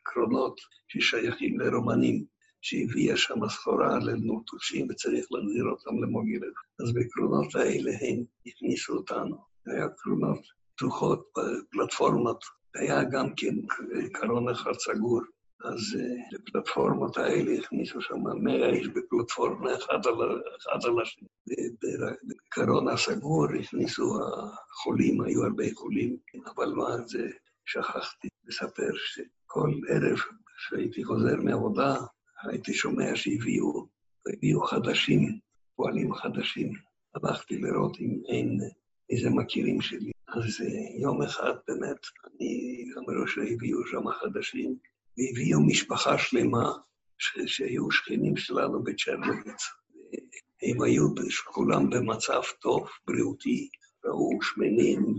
קרונות ששייכים לרומנים, שהביאה שם סחורה לנוטושים וצריך להחזיר אותם למוגילב. אז בקרונות האלה הם הכניסו אותנו. היה קרונות פתוחות, פלטפורמות, היה גם כן קרון אחד סגור. אז לפלטפורמות האלה הכניסו שם מאה איש בפלטפורמה אחד על, אחד על השני. בקרון הסגור הכניסו החולים, היו הרבה חולים, אבל מה זה... שכחתי לספר שכל ערב כשהייתי חוזר מעבודה, הייתי שומע שהביאו, הביאו חדשים, פועלים חדשים. הלכתי לראות אם אין איזה מכירים שלי. אז יום אחד באמת, אני, אמרו שהביאו שם חדשים, והביאו משפחה שלמה שהיו שכנים שלנו בצ'רנוביץ. הם היו כולם במצב טוב, בריאותי, ראו שמנים.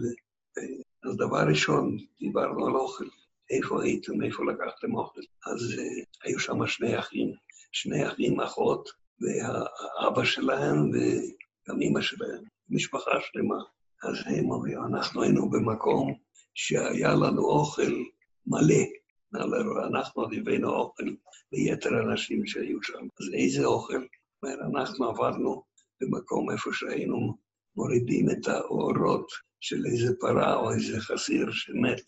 אז דבר ראשון, דיברנו על אוכל. איפה הייתם, איפה לקחתם אוכל? אז uh, היו שם שני אחים, שני אחים, אחות, והאבא שלהם וגם אימא שלהם, משפחה שלמה. אז הם אומרים, אנחנו היינו במקום שהיה לנו אוכל מלא. אנחנו הבאנו אוכל ליתר האנשים שהיו שם. אז איזה אוכל? אנחנו עברנו במקום איפה שהיינו מורידים את האורות של איזה פרה או איזה חסיר שמת,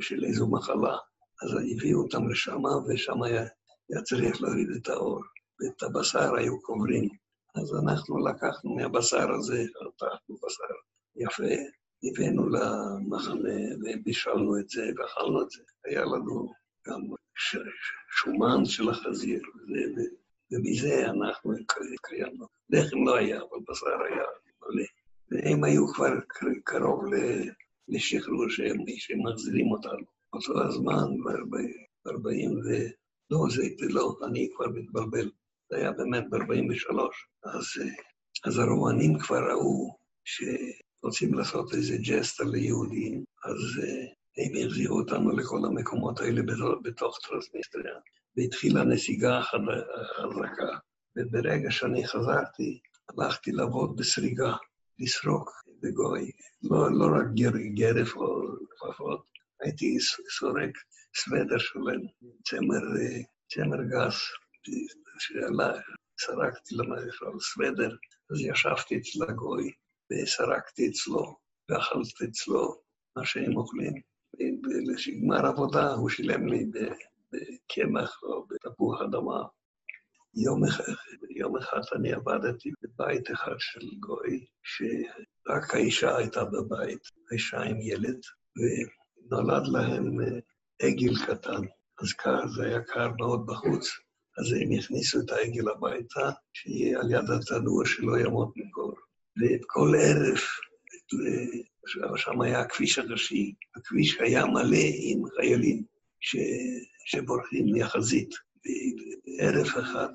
של איזו מחלה. אז הביאו אותם לשם, ושם היה, היה צריך להוריד את האור. ואת הבשר היו קוברים. אז אנחנו לקחנו מהבשר הזה, חתכנו בשר יפה, הבאנו למחנה ובישלנו את זה ואכלנו את זה. היה לנו גם שומן של החזיר, וזה, ומזה אנחנו קיימנו. לחם לא היה, אבל בשר היה. והם היו כבר קרוב לשחרור שהם, שהם מחזירים אותנו. אותו הזמן, ב-40 ו... לא, זה לא, אני כבר מתבלבל. זה היה באמת ב-43. אז, אז הרומנים כבר ראו שרוצים לעשות איזה ג'סטה ליהודים, אז הם החזירו אותנו לכל המקומות האלה בתוך טרנסניסטריה, והתחילה נסיגה חזקה. וברגע שאני חזרתי, הלכתי לעבוד בסריגה, לסרוק בגוי, לא, לא רק גר, גרף או כפפות, הייתי סורק סוודר שלם, צמר, צמר גס, שעלה, סרקתי למשל סוודר, אז ישבתי אצל הגוי וסרקתי אצלו, ואכלתי אצלו מה שהם אוכלים. ולגמר עבודה הוא שילם לי בקמח או בתפוח אדמה. יום אחד, יום אחד אני עבדתי בבית אחד של גוי, שרק האישה הייתה בבית, האישה עם ילד, ונולד להם עגל קטן. אז קר, זה היה קר מאוד בחוץ, אז הם הכניסו את העגל הביתה, שיהיה על יד התנור שלא ימות מקור. וכל ערב שם היה הכביש הראשי, הכביש היה מלא עם חיילים ש... שבורחים מהחזית. וערב אחד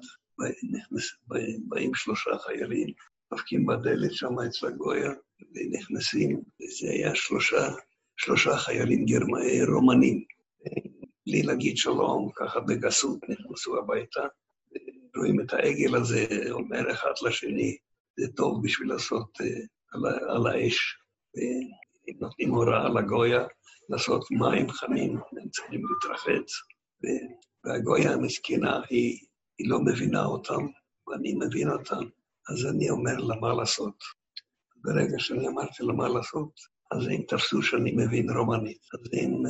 באים שלושה חיילים, דופקים בדלת שם אצל הגויה, ונכנסים, וזה היה שלושה, שלושה חיילים גרמאי רומנים. בלי להגיד שלום, ככה בגסות נכנסו הביתה, רואים את העגל הזה אומר אחד לשני, זה טוב בשביל לעשות uh, על, על האש. ונותנים הוראה לגויה לעשות מים חמים, הם צריכים להתרחץ. והגויה המסכנה, היא, היא לא מבינה אותם, ואני מבין אותם, אז אני אומר לה מה לעשות. ברגע שאני אמרתי לה מה לעשות, אז הם תפסו שאני מבין רומנית. אז הם uh,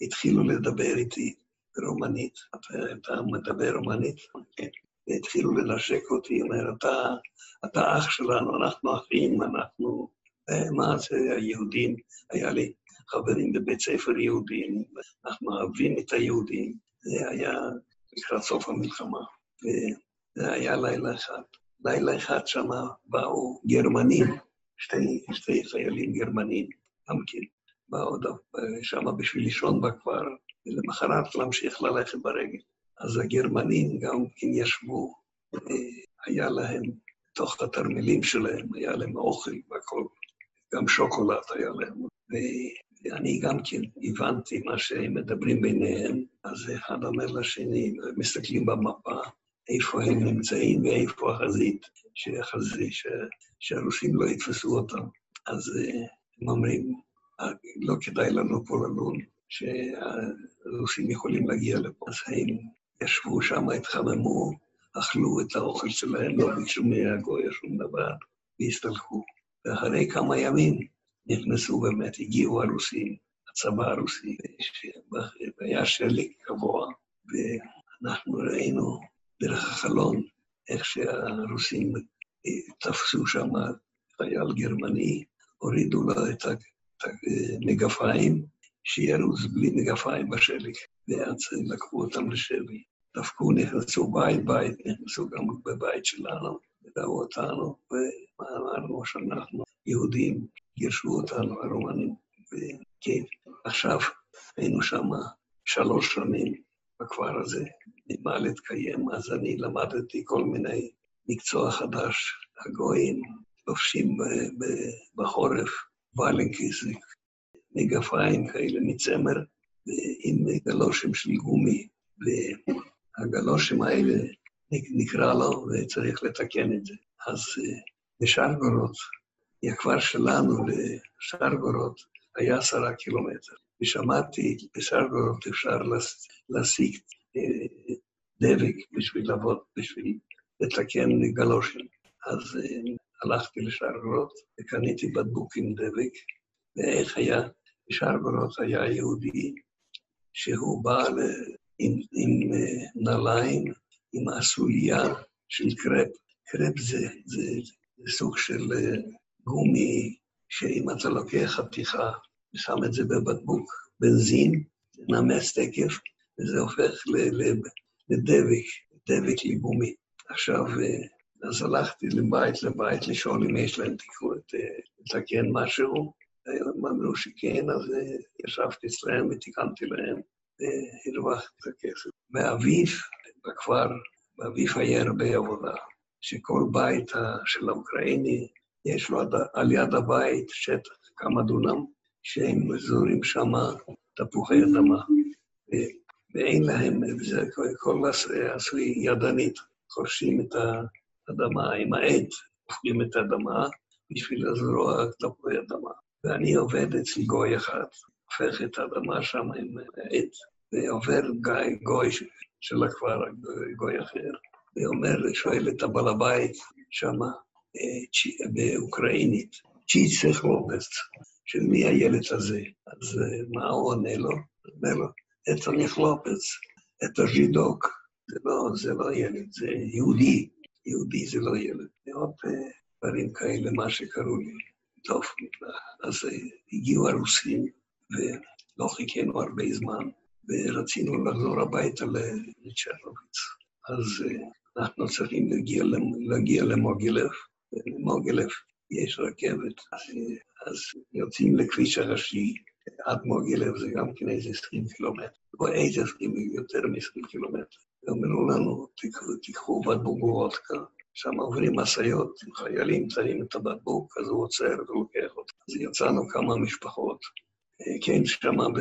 התחילו לדבר איתי ברומנית. אתה, אתה מדבר רומנית? כן. והתחילו לנשק אותי, אומר, אתה, אתה אח שלנו, אנחנו אחים, אנחנו מה זה היהודים? היה לי חברים בבית ספר יהודים, אנחנו אוהבים את היהודים. זה היה לקראת סוף המלחמה, וזה היה לילה אחד. לילה אחד שם באו גרמנים, שתי, שתי חיילים גרמנים, גם כן, באו שם בשביל לישון בכפר, ולמחרת להמשיך ללכת ברגל. אז הגרמנים גם כן ישבו, היה להם, בתוך התרמילים שלהם, היה להם אוכל והכל. גם שוקולד היה להם. ואני גם כן הבנתי מה שהם מדברים ביניהם, אז אחד אומר לשני, מסתכלים במפה, איפה הם נמצאים ואיפה החזית, שהחזית, שהרוסים לא יתפסו אותם. אז הם אומרים, לא כדאי לנו פה ללון, שהרוסים יכולים להגיע לפה. אז הם ישבו שם, התחממו, אכלו את האוכל שלהם, לא ביקשו מהגויה שום דבר, והסתלחו. ואחרי כמה ימים נכנסו באמת, הגיעו הרוסים, הצבא הרוסי, והיה שלג גבוה, ואנחנו ראינו דרך החלון איך שהרוסים תפסו שם חייל גרמני, הורידו לו את המגפיים, שירוץ בלי מגפיים בשלג, ואז לקחו אותם לשבי. דפקו, נכנסו בית בית, נכנסו גם בבית שלנו, וראו אותנו, ואמרנו שאנחנו יהודים, גירשו אותנו הרומנים, וכן, עכשיו היינו שם שלוש שנים, בכפר הזה, ממה להתקיים, אז אני למדתי כל מיני מקצוע חדש. הגויים לובשים בחורף ולנקיס, מגפיים כאלה מצמר, עם גלושים של גומי, והגלושים האלה נקרא לו וצריך לתקן את זה. אז בשרגורות, הכפר שלנו לשרגורות היה עשרה קילומטר. ושמעתי, בשרגורות אפשר להשיג אה, דבק בשביל לעבוד, בשביל לתקן גלושים. אז אה, הלכתי לשרגורות וקניתי בקבוק עם דבק, ואיך היה? בשרגורות היה יהודי שהוא בא עם, עם אה, נעליים, עם הסוליה של קרפ. קרפ זה, זה, זה סוג של גומי, שאם אתה לוקח חתיכה ושם את זה בבקבוק בנזין, זה נמס תקף, וזה הופך לדבק, דבק לגומי. עכשיו, אה, אז הלכתי לבית לבית לשאול אם יש להם תקרות, אה, לתקן משהו, הם אמרו שכן, אז אה, ישבתי אצלם ותיקנתי להם, והרווחתי את הכסף. באביב, בכפר, באביב היה הרבה עבודה, שכל בית של האוקראיני, יש לו על יד הבית שטח, כמה דונם, שהם זורים שם תפוחי אדמה, ואין להם, וזה כל עשוי ידנית, חורשים את האדמה עם העט, הופכים את האדמה בשביל לזרוע תפוחי אדמה. ואני עובד אצל גוי אחד, הופך את האדמה שם עם העט, ועובר גוי, גוי של הכפר, גוי אחר, ואומר, שואל את הבעל הבית שמה, באוקראינית, צ'יצה לובסט, של מי הילד הזה? אז אה, מה הוא עונה לו? הוא אומר לו, את הנכלופץ, את הז'ידוק, זה לא, זה לא ילד, זה יהודי, יהודי זה לא ילד. ועוד אה, דברים כאלה, מה שקראו לי. טוב, אז הגיעו הרוסים, ולא חיכינו הרבה זמן, ורצינו לחזור הביתה לצ'רנוביץ. אז אנחנו צריכים להגיע, להגיע למוגילב, וממוגילב יש רכבת, אז יוצאים לכביש הראשי עד מוגילב, זה גם כן איזה 20 קילומטר, או איזה 20, יותר מ-20 קילומטר. ואמרו לנו, תיקחו בקבוק וודקה, שם עוברים משאיות חיילים, שמים את הבקבוק, אז הוא עוצר ולוקח אותו. אז יצאנו כמה משפחות, כן, שמה ב...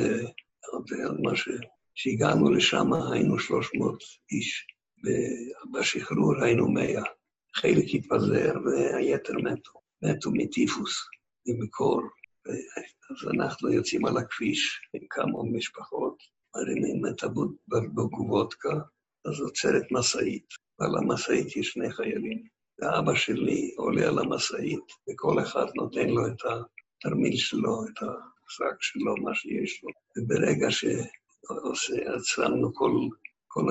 מה ש... כשהגענו לשם היינו 300 איש, ובשחרור היינו 100. חלק התפזר והיתר מתו. מתו מטיפוס ומקור. אז אנחנו יוצאים על הכביש עם כמה משפחות, מרימים את הבקבוק אז עוצרת משאית, ועל המשאית יש שני חיילים. ואבא שלי עולה על המשאית, וכל אחד נותן לו את התרמיל שלו, את השק שלו, מה שיש לו. וברגע שעצרנו כל, כל,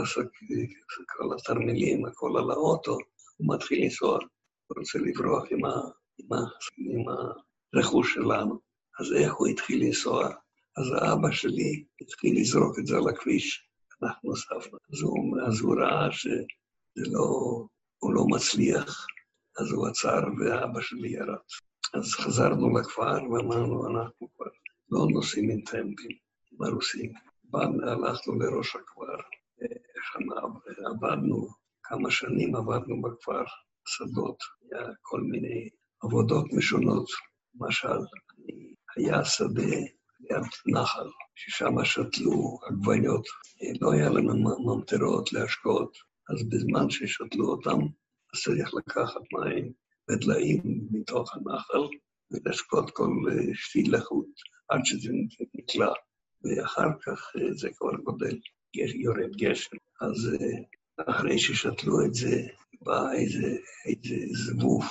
כל התרמילים, הכל על האוטו, הוא מתחיל לנסוע, הוא רוצה לברוח עם, ה, עם, ה, עם הרכוש שלנו. אז איך הוא התחיל לנסוע? אז האבא שלי התחיל לזרוק את זה על הכביש, אנחנו הוספנו. אז הוא, אז הוא ראה שזה לא, הוא לא מצליח, אז הוא עצר ואבא שלי ירד. אז חזרנו לכפר ואמרנו, אנחנו כבר לא נוסעים עם טמפים, עם הרוסים. הלכנו לראש הכפר, עבדנו כמה שנים, עבדנו בכפר, שדות, היה כל מיני עבודות משונות. למשל, היה שדה ליד נחל, ששם שתלו עגבניות. לא היה לנו ממטרות להשקעות, אז בזמן ששתלו אותם, אז צריך לקחת מים ודליים מתוך הנחל ולשקות כל שתיל לחוט עד שזה נקלע, ואחר כך זה כבר גודל, יורד גשם. אז אחרי ששתלו את זה, בא איזה, איזה זבוב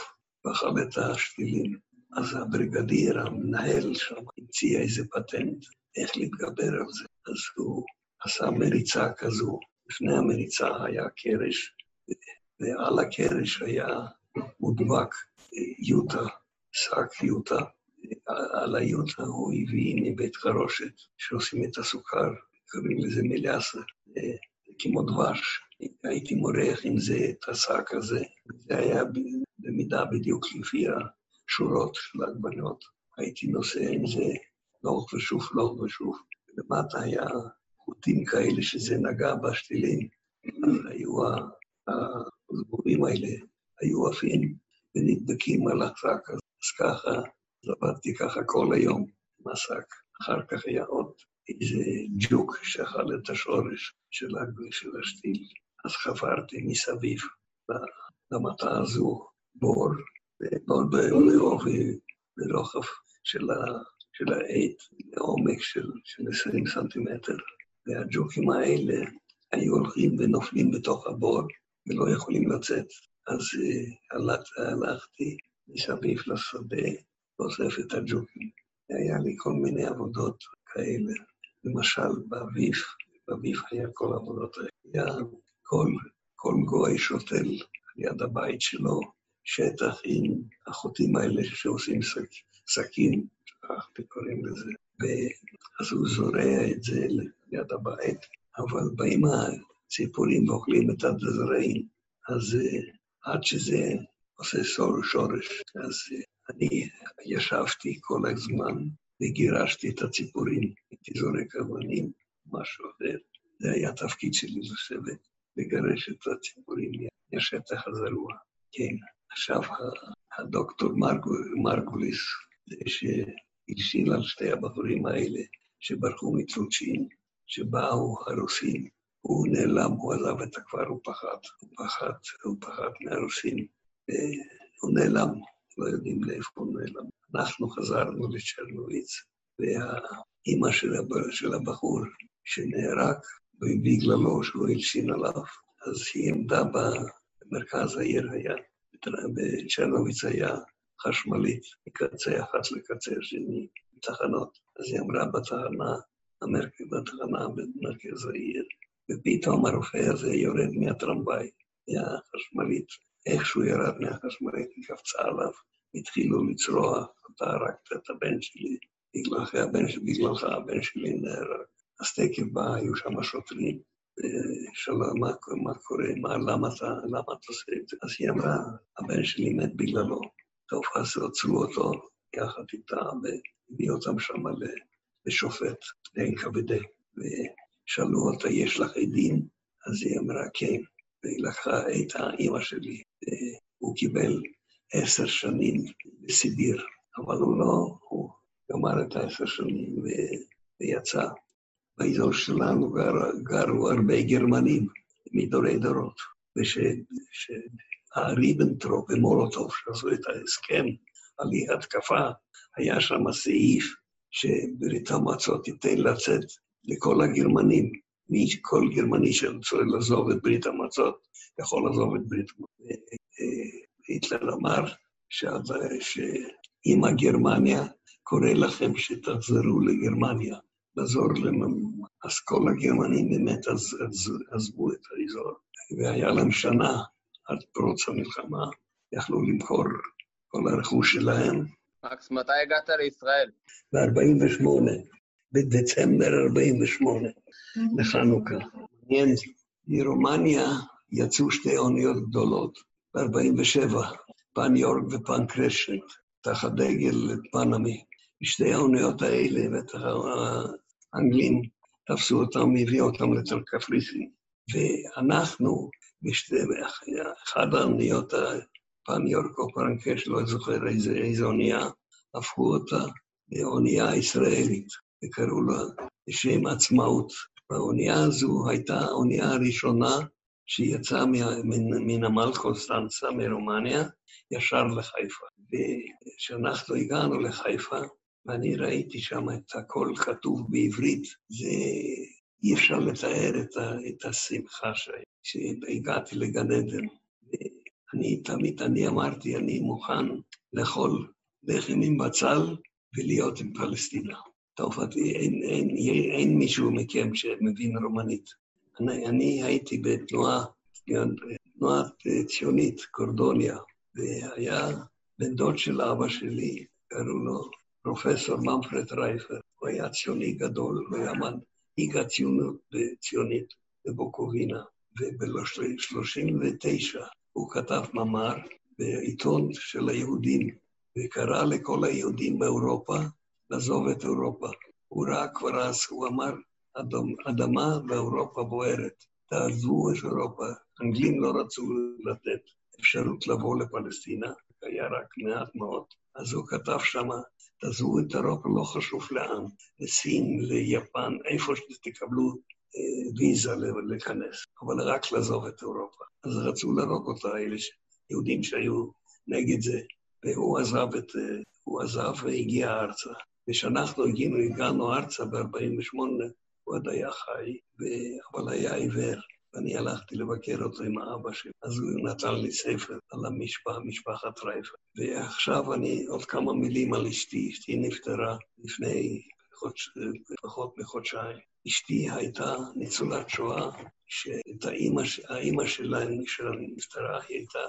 את השתילים. אז הבריגדיר, המנהל שם, הציע איזה פטנט איך להתגבר על זה. אז הוא עשה מריצה כזו. לפני המריצה היה קרש, ועל הקרש היה מודבק יוטה, שק יוטה. על היוטה הוא הביא מבית חרושת, שעושים את הסוכר, קוראים לזה מליאסה, כמו דבש. הייתי מורח עם זה את השק הזה. זה היה במידה בדיוק לפי השורות של העגבניות. הייתי נוסע עם זה לאורך ושוב, לאורך ושוב. למטה היה חוטים כאלה שזה נגע בשתילים, היו הזבובים האלה, היו עפים ונדבקים על השק, אז ככה, אז עבדתי ככה כל היום עם השק. אחר כך היה עוד איזה ג'וק שאכל את השורש של, של השתיל. אז חברתי מסביב למטה הזו בור, בור בעובי, ברוחב של, ה, של העט, לעומק של, של 20 סנטימטר. והג'וקים האלה היו הולכים ונופלים בתוך הבור ולא יכולים לצאת. אז uh, הלכ, הלכתי מסביב לשדה, אוסף את הג'וקים. היה לי כל מיני עבודות כאלה. למשל, באביב, באביב היה כל העבודות. היה כל, כל גוי שותל ליד הבית שלו שטח עם החוטים האלה שעושים שקים, שכחתי קוראים לזה. ואז הוא זורע את זה ליד הבית, אבל באים הציפורים ואוכלים את הזרעים, אז עד שזה עושה שורש, אז אני ישבתי כל הזמן וגירשתי את הציפורים, הייתי זורק אבנים, משהו אחר. זה היה התפקיד שלי לשבת, לגרש את הציפורים מהשטח הזרוע. כן, עכשיו הדוקטור מרגוליס, זה שהלשין על שתי הבחורים האלה שברחו מצ'וצ'ין, שבאו הרוסים, הוא נעלם, הוא עזב את הכפר, הוא פחד, הוא פחד, הוא פחד מהרוסים, והוא נעלם, לא יודעים לאיפה הוא נעלם. אנחנו חזרנו לצ'רנוביץ, והאימא של, של הבחור שנהרג, בגללו שהוא הלשין עליו, אז היא עמדה במרכז העיר, היה, בצ'רנוביץ היה חשמלית, מקצה אחד לקצה השני, תחנות. אז היא אמרה בתחנה, בתחנה במרכז העיר, ופתאום הרופא הזה יורד מהטרמביי, מהחשמלית. איך שהוא ירד מהחשמלית, היא קפצה עליו, התחילו לצרוח, אתה הרגת את הבן שלי, בגללך הבן, בגללך הבן שלי נהרג. אז תקף בא, היו שם שוטרים, ושאלה, מה, מה קורה, מה, למה אתה, למה אתה עושה את זה? אז היא אמרה, הבן שלי מת בגללו. טוב, אז עצרו אותו יחד איתה, והביאו אותם שם לשופט, ל-NKVD. ושאלו אותה, יש לך עדים? אז היא אמרה, כן. והיא לקחה את האימא שלי, והוא קיבל עשר שנים בסיביר, אבל הוא לא, הוא גמר את העשר שנים ו... ויצא. באזור שלנו גר, גרו הרבה גרמנים מדורי דורות, ושהריבנטרופ ומולוטוב שעשו את ההסכם על אי התקפה, היה שם סעיף שברית המועצות תיתן לצאת לכל הגרמנים. מי, כל גרמני שרצה לעזוב את ברית המועצות, יכול לעזוב את ברית המועצות. היטלר אמר שאם הגרמניה קורא לכם שתחזרו לגרמניה, לעזור להם, אז כל הגרמנים באמת עז, עז, עזבו את האזור, והיה להם שנה עד פרוץ המלחמה, יכלו למכור כל הרכוש שלהם. מקס, מתי הגעת לישראל? ב-48, בדצמבר 48, לחנוכה. מעניין, מרומניה יצאו שתי אוניות גדולות, ב-47, פן יורק ופן קרשנט, תחת דגל פנמי. שתי האוניות האלה, בטח האנגלים תפסו אותם, הביאו אותם לתל קפריסין. ואנחנו, בשתי, אחד האוניות, פן יורק או פן קרשנט, לא זוכר איזה, איזה אונייה, הפכו אותה לאונייה ישראלית, וקראו לה בשם עצמאות. והאונייה הזו הייתה האונייה הראשונה שיצא מנמל קונסטנצה, מרומניה, ישר לחיפה. וכשאנחנו הגענו לחיפה, ואני ראיתי שם את הכל כתוב בעברית, זה אי אפשר לתאר את, ה, את השמחה שהגעתי לגן עדן. אני תמיד, אני אמרתי, אני מוכן לאכול לחם עם בצל ולהיות עם פלסטינה. טוב, אין, אין, אין, אין מישהו מכם שמבין רומנית. אני, אני הייתי בתנועה, תנועה ציונית, קורדוניה, והיה בן דוד של אבא שלי, קראו לו פרופסור ממפרד רייפר. הוא היה ציוני גדול, הוא היה מנהיג הציונות ציונית בבוקובינה, וב-39 הוא כתב מאמר בעיתון של היהודים, וקרא לכל היהודים באירופה לעזוב את אירופה. הוא ראה כבר אז, הוא אמר, אדמה באירופה בוערת. תעזבו את אירופה. האנגלים לא רצו לתת אפשרות לבוא לפלסטינה, היה רק מעט מאוד. אז הוא כתב שמה, תעזבו את אירופה, לא חשוב לאן, לסין, ליפן, איפה שתקבלו אה, ויזה להיכנס, אבל רק לעזוב את אירופה. אז רצו להרוג אותה, אלה יהודים שהיו נגד זה, והוא עזב, את, אה, הוא עזב והגיע ארצה. כשאנחנו הגענו, הגענו ארצה ב-48', הוא עוד היה חי, אבל היה עיוור. ואני הלכתי לבקר אותו עם האבא שלי, אז הוא נתן לי ספר על המשפחה, משפחת רייפה. ועכשיו אני, עוד כמה מילים על אשתי. אשתי נפטרה לפני חודש, פחות מחודשיים. אשתי הייתה ניצולת שואה, שאת האימא, האימא שלה, שלה נפטרה, היא הייתה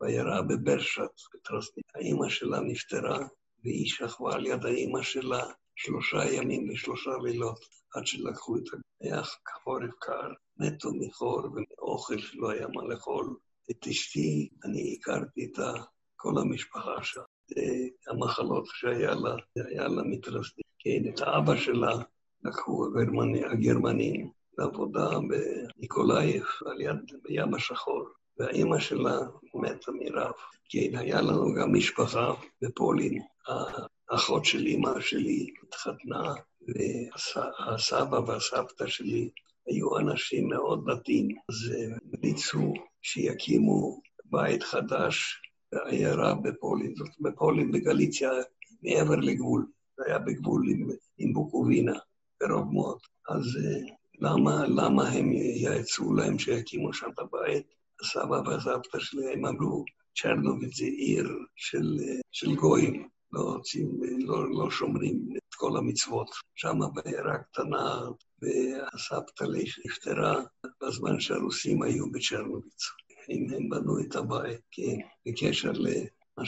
בעיירה בברשת, בטרסנית. האימא שלה נפטרה, והיא שכבה על יד האימא שלה שלושה ימים ושלושה לילות עד שלקחו את ה... היה חורף קר, מתו מחור ומאוכל שלא היה מה לאכול. את אשתי, אני הכרתי את כל המשפחה שלה, המחלות שהיה לה, היה לה מתרסדים. כן, את האבא שלה לקחו הגרמני, הגרמנים לעבודה בניקולאייב, על יד בים השחור, והאימא שלה מתה מרב. כן, היה לנו גם משפחה בפולין. האחות של אימא שלי התחתנה, והסבא והסבתא שלי היו אנשים מאוד דתיים, אז הם המליצו שיקימו בית חדש בעיירה בפולין, זאת בפולין, בגליציה, מעבר לגבול. זה היה בגבול עם, עם בוקובינה, קרוב מאוד. אז אה, למה, למה הם יעצו להם שיקימו שם את הבית? הסבא והסבתא שלהם אמרו, צ'רנוביץ זה עיר של, אה, של גויים, לא, רוצים, לא, לא שומרים את כל המצוות. שם בעיירה קטנה, והסבתא נפטרה בזמן שהרוסים היו בצ'רנוביץ. אם הם בנו את הבית, כן, בקשר למה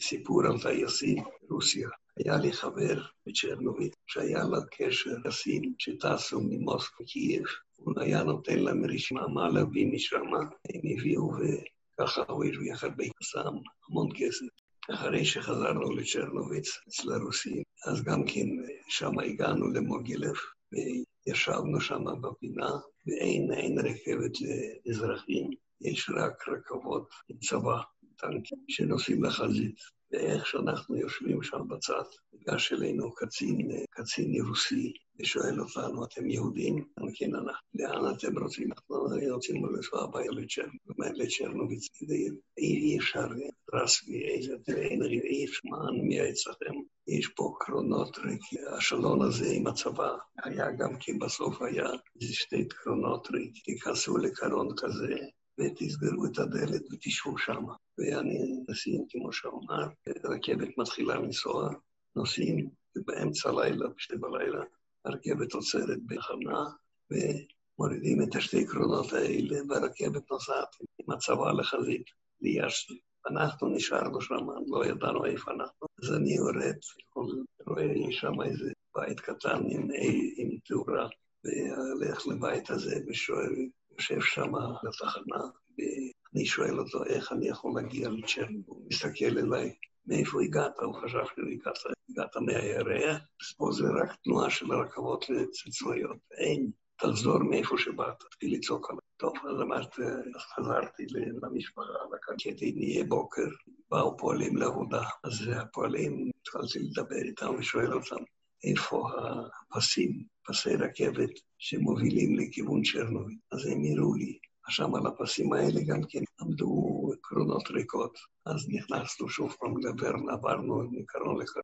סיפור על טייסים, רוסיה. היה לי חבר בצ'רנוביץ שהיה לו קשר טייסים שטסו ממוסקו קייב. הוא היה נותן להם רשימה מה להביא משם, הם הביאו וככה הוא הרוויח הרבה כסם, המון כסף. אחרי שחזרנו לצ'רנוביץ, אצל הרוסים, אז גם כן שם הגענו למוגילב, וישבנו שם בפינה, ואין רכבת לאזרחים, יש רק רכבות עם צבא, טנקים, שנוסעים לחזית. ואיך שאנחנו יושבים שם בצד, ניגש אלינו קצין, קצין רוסי, ושואל אותנו, אתם יהודים? כן, אנחנו. לאן אתם רוצים? אנחנו רוצים לנסוע הבעיה לצ'רנוביץ. אי אפשר, רסמי, איזה, אי אפשר, מה אני מייעץ לכם? יש פה קרונות ריקים. השלון הזה עם הצבא היה גם כן בסוף היה איזה שתי קרונות ריקים. תיכנסו לקרון כזה, ותסגרו את הדלת ותשבו שם. ואני נוסעים, כמו שאמר, הרכבת מתחילה לנסוע, נוסעים, ובאמצע הלילה, בשתי בלילה, הרכבת עוצרת בחמנה, ומורידים את השתי קרונות האלה, והרכבת נוסעת עם הצבא לחזית, ליאשתי. אנחנו נשארנו שם, לא ידענו איפה אנחנו. אז אני יורד, רואה שם איזה בית קטן עם, עם תאורה, והולך לבית הזה ושואל, יושב שם בתחנה, ואני שואל אותו איך אני יכול להגיע לצ'רן, הוא מסתכל אליי, מאיפה הגעת? הוא חשב שהגעת הגעת מהירח, פה זה רק תנועה של רכבות צבאיות, אין, תחזור מאיפה שבאת, תתחיל לצעוק עליי. טוב, אז אמרתי, אז חזרתי למשפחה, לקרקטי, נהיה בוקר, באו פועלים לעבודה, אז הפועלים, התחלתי לדבר איתם ושואל אותם, איפה הפסים, פסי רכבת שמובילים לכיוון צ'רנוביץ. אז הם הראו לי, שם על הפסים האלה גם כן עמדו קרונות ריקות. אז נכנסנו שוב פעם לברן, עברנו מקרון לקרון,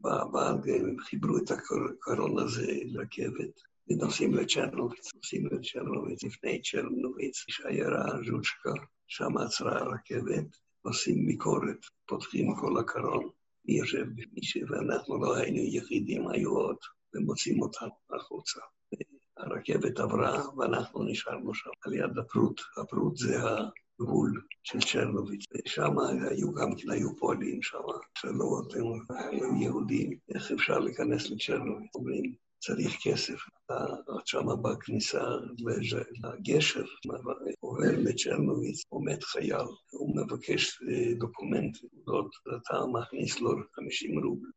ובעבד הם חיברו את הקרון הזה לרכבת. ונוסעים לצ'רנוביץ, נוסעים לצ'רנוביץ, לפני צ'רנוביץ, יש עיירה ז'וצ'קה, שם עצרה הרכבת, עושים ביקורת, פותחים כל הקרון, מי יושב בפני ואנחנו לא היינו יחידים, היו עוד, ומוצאים אותנו החוצה. הרכבת עברה ואנחנו נשארנו שם, על יד הפרוט. הפרוט זה הגבול של צ'רנוביץ. ושם היו גם כן, היו פועלים שם, שלא אתם היו יהודים, איך אפשר להיכנס לצ'רנוביץ? אומרים, צריך כסף. שם בכניסה לגשר, עובר לצ'רנוביץ, עומד חייל, הוא מבקש אה, דוקומנט, אתה מכניס לו 50 רובל,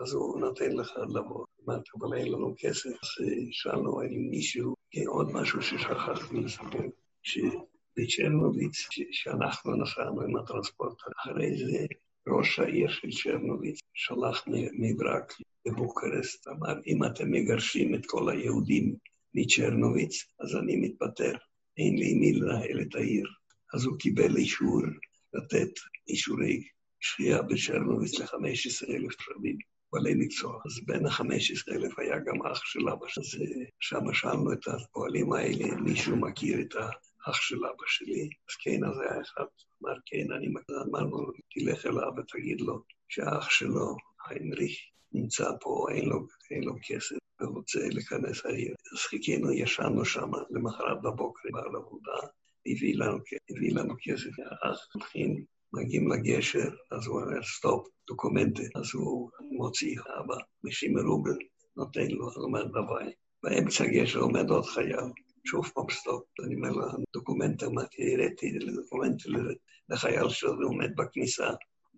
אז, הוא נותן לך לבוא. אמרתי, אבל אין לנו כסף. אז אה, שאלנו האם מישהו, עוד משהו ששכחתי לספר, שבצ'רנוביץ, שאנחנו נסענו עם הטרנספורטר, אחרי זה ראש העיר של צ'רנוביץ שלח מברק לבוקרסט, אמר, אם אתם מגרשים את כל היהודים מצ'רנוביץ, אז אני מתפטר, אין לי מי לנהל את העיר. אז הוא קיבל אישור לתת אישורי שחייה בצ'רנוביץ ל-15,000 תושבים. בעלי מקצוע. אז בין ה-15,000 היה גם אח של אבא. אז שם שאלנו את הפועלים האלה, מישהו מכיר את האח של אבא שלי? אז כן, אז היה אחד, אמר כן, אני מכיר. אמרנו, תלך אליו ותגיד לו שהאח שלו, היינריך, נמצא פה, אין לו, אין לו כסף ורוצה להיכנס לעיר. אז חיכינו, ישנו שם, למחרת בבוקר, בא לעבודה, הביא לנו, הביא לנו כסף. אנחנו הולכים מגיעים לגשר, אז הוא אומר, стоп, документы. אז הוא מוציא אבא, משימי רובל, נותן לו, הוא אומר, דווי. באמצע הגשר עומד עוד חייל, שוב פעם סטופ. אני אומר לו, דוקומנטה, אמרתי, הראיתי לדוקומנטה לחייל שזה עומד בכניסה,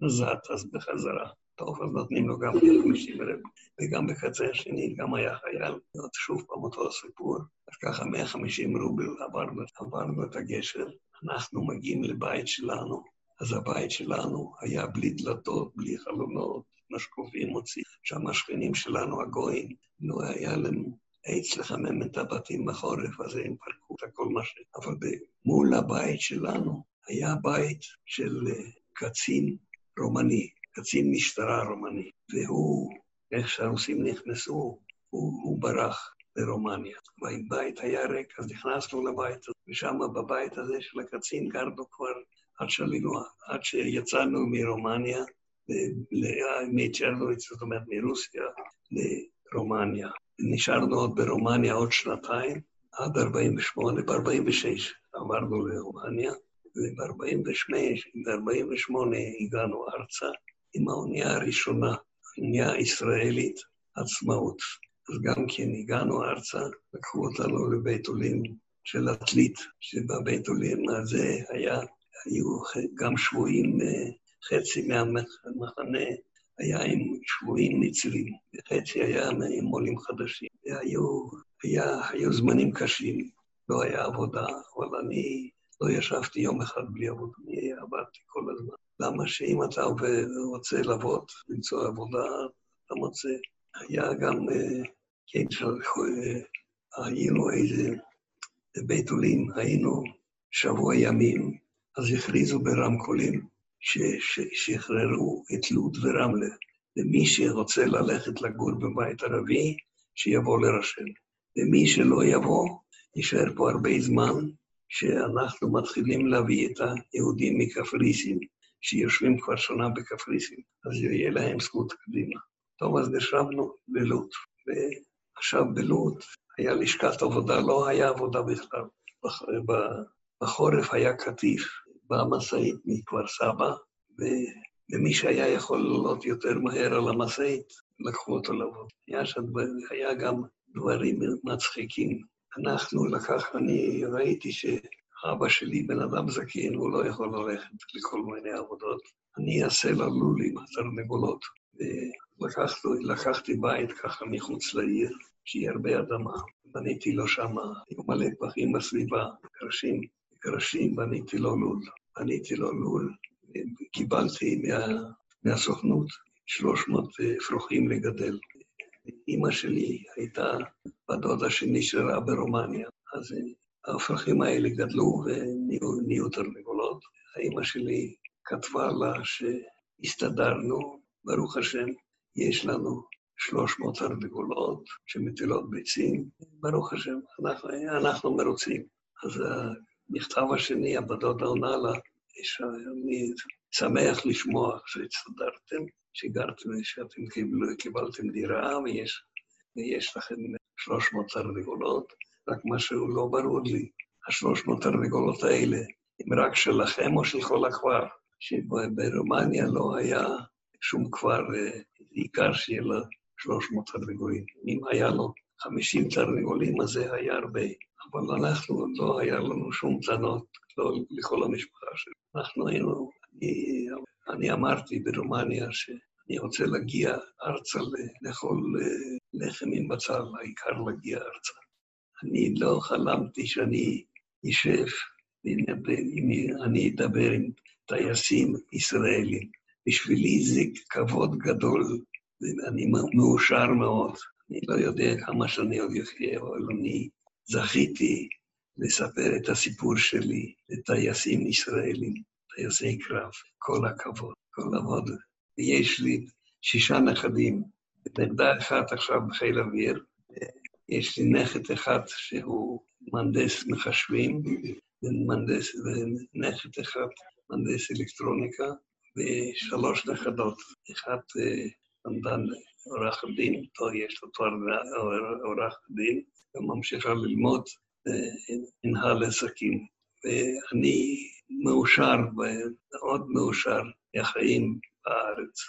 נזעת אז בחזרה. טוב, אז נותנים לו גם 50 רב, וגם בקצה השני גם היה חייל, עוד שוב פעם אותו סיפור. אז ככה 150 רובל עברנו, עברנו את הגשר, אנחנו מגיעים לבית שלנו, אז הבית שלנו היה בלי דלתות, בלי חלונות, משקופים מוצאים. שם השכנים שלנו, הגויים, לא היה להם עץ לחמם את הבתים בחורף, אז הם פרקו את הכל מה ש... אבל מול הבית שלנו היה בית של אה, קצין רומני, קצין משטרה רומני, והוא, איך שהרוסים נכנסו, הוא, הוא ברח לרומניה. והבית היה ריק, אז נכנסנו לבית הזה, ושם בבית הזה של הקצין גרנו כבר עד שעלינו, עד שיצאנו מרומניה, מצ'רנוביץ, זאת אומרת מרוסיה, לרומניה. נשארנו עוד ברומניה עוד שנתיים, עד 48, ב-46 עברנו לרומניה, וב-48 הגענו ארצה עם האונייה הראשונה, האונייה הישראלית, עצמאות. אז גם כן הגענו ארצה, לקחו אותנו לבית עולים של עתלית, שבבית עולים הזה היה היו גם שבויים, אה, חצי מהמחנה היה עם שבויים מצרים, וחצי היה עם עולים חדשים. והיו, היה, היו זמנים קשים, לא היה עבודה, אבל אני לא ישבתי יום אחד בלי עבודה, אני עבדתי כל הזמן. למה שאם אתה רוצה לעבוד, למצוא עבודה, אתה מוצא. היה גם, אה, כן, אה, היינו איזה בית עולים, היינו שבוע ימים, אז הכריזו ברמקולים ששחררו את לוד ורמלה, ומי שרוצה ללכת לגור בבית ערבי, שיבוא לרשם. ומי שלא יבוא, יישאר פה הרבה זמן, שאנחנו מתחילים להביא את היהודים מקפריסין, שיושבים כבר שנה בקפריסין, אז יהיה להם זכות קדימה. טוב, אז נשבנו ללוד, ועכשיו בלוד היה לשכת עבודה, לא היה עבודה בכלל. בחורף היה קטיף, במשאית מכפר סבא, ומי שהיה יכול לעלות יותר מהר על המשאית, לקחו אותו לעבוד. היה, שד... היה גם דברים מצחיקים. אנחנו לקח, אני ראיתי שאבא שלי בן אדם זקן, הוא לא יכול ללכת לכל מיני עבודות. אני אעשה לו לול עם התרנגולות. ולקחתי בית ככה מחוץ לעיר, שיהיה הרבה אדמה. בניתי לו שם, היו מלא פחים בסביבה, קרשים. קרשים, בניתי לו לול. בניתי לו לול, קיבלתי מה, מהסוכנות 300 אפרוחים לגדל. אימא שלי הייתה בדודה שנשארה ברומניה, אז האפרוחים האלה גדלו ונהיו תרנגולות. האימא שלי כתבה לה שהסתדרנו, ברוך השם, יש לנו 300 תרנגולות שמטילות ביצים, ברוך השם, אנחנו, אנחנו מרוצים. אז המכתב השני, הבדות עונה לה, אני שמח לשמוע שהצטדרתם, שגרתם, שאתם קיבלו, קיבלתם דירה ויש, ויש לכם 300 תרנגולות, רק משהו לא ברור לי, ה-300 תרנגולות האלה, הם רק שלכם או של כל הכפר? שברומניה לא היה שום כפר, עיקר שיהיה לו 300 תרנגולים. אם היה לו 50 תרנגולים, אז זה היה הרבה. אבל אנחנו, לא היה לנו שום טענות, לא לכל המשפחה שלי. אנחנו היינו, אני, אני אמרתי ברומניה שאני רוצה להגיע ארצה לאכול לחם עם בצל, העיקר להגיע ארצה. אני לא חלמתי שאני אשב ואני אדבר עם טייסים ישראלים. בשבילי זה כבוד גדול, ואני מאושר מאוד. אני לא יודע כמה שאני עוד אחיה, אבל אני זכיתי לספר את הסיפור שלי לטייסים ישראלים, טייסי קרב. כל הכבוד, כל הכבוד. ויש לי שישה נכדים, נכדה אחת עכשיו בחיל אוויר, יש לי נכד אחד שהוא מהנדס מחשבים, ומהנדס, ונכד אחד מהנדס אלקטרוניקה, ושלוש נכדות. אחת למדה עורך דין, יש לו תואר עורך דין, וממשיכה ללמוד מנהל עסקים. ואני מאושר, מאוד מאושר, מהחיים בארץ.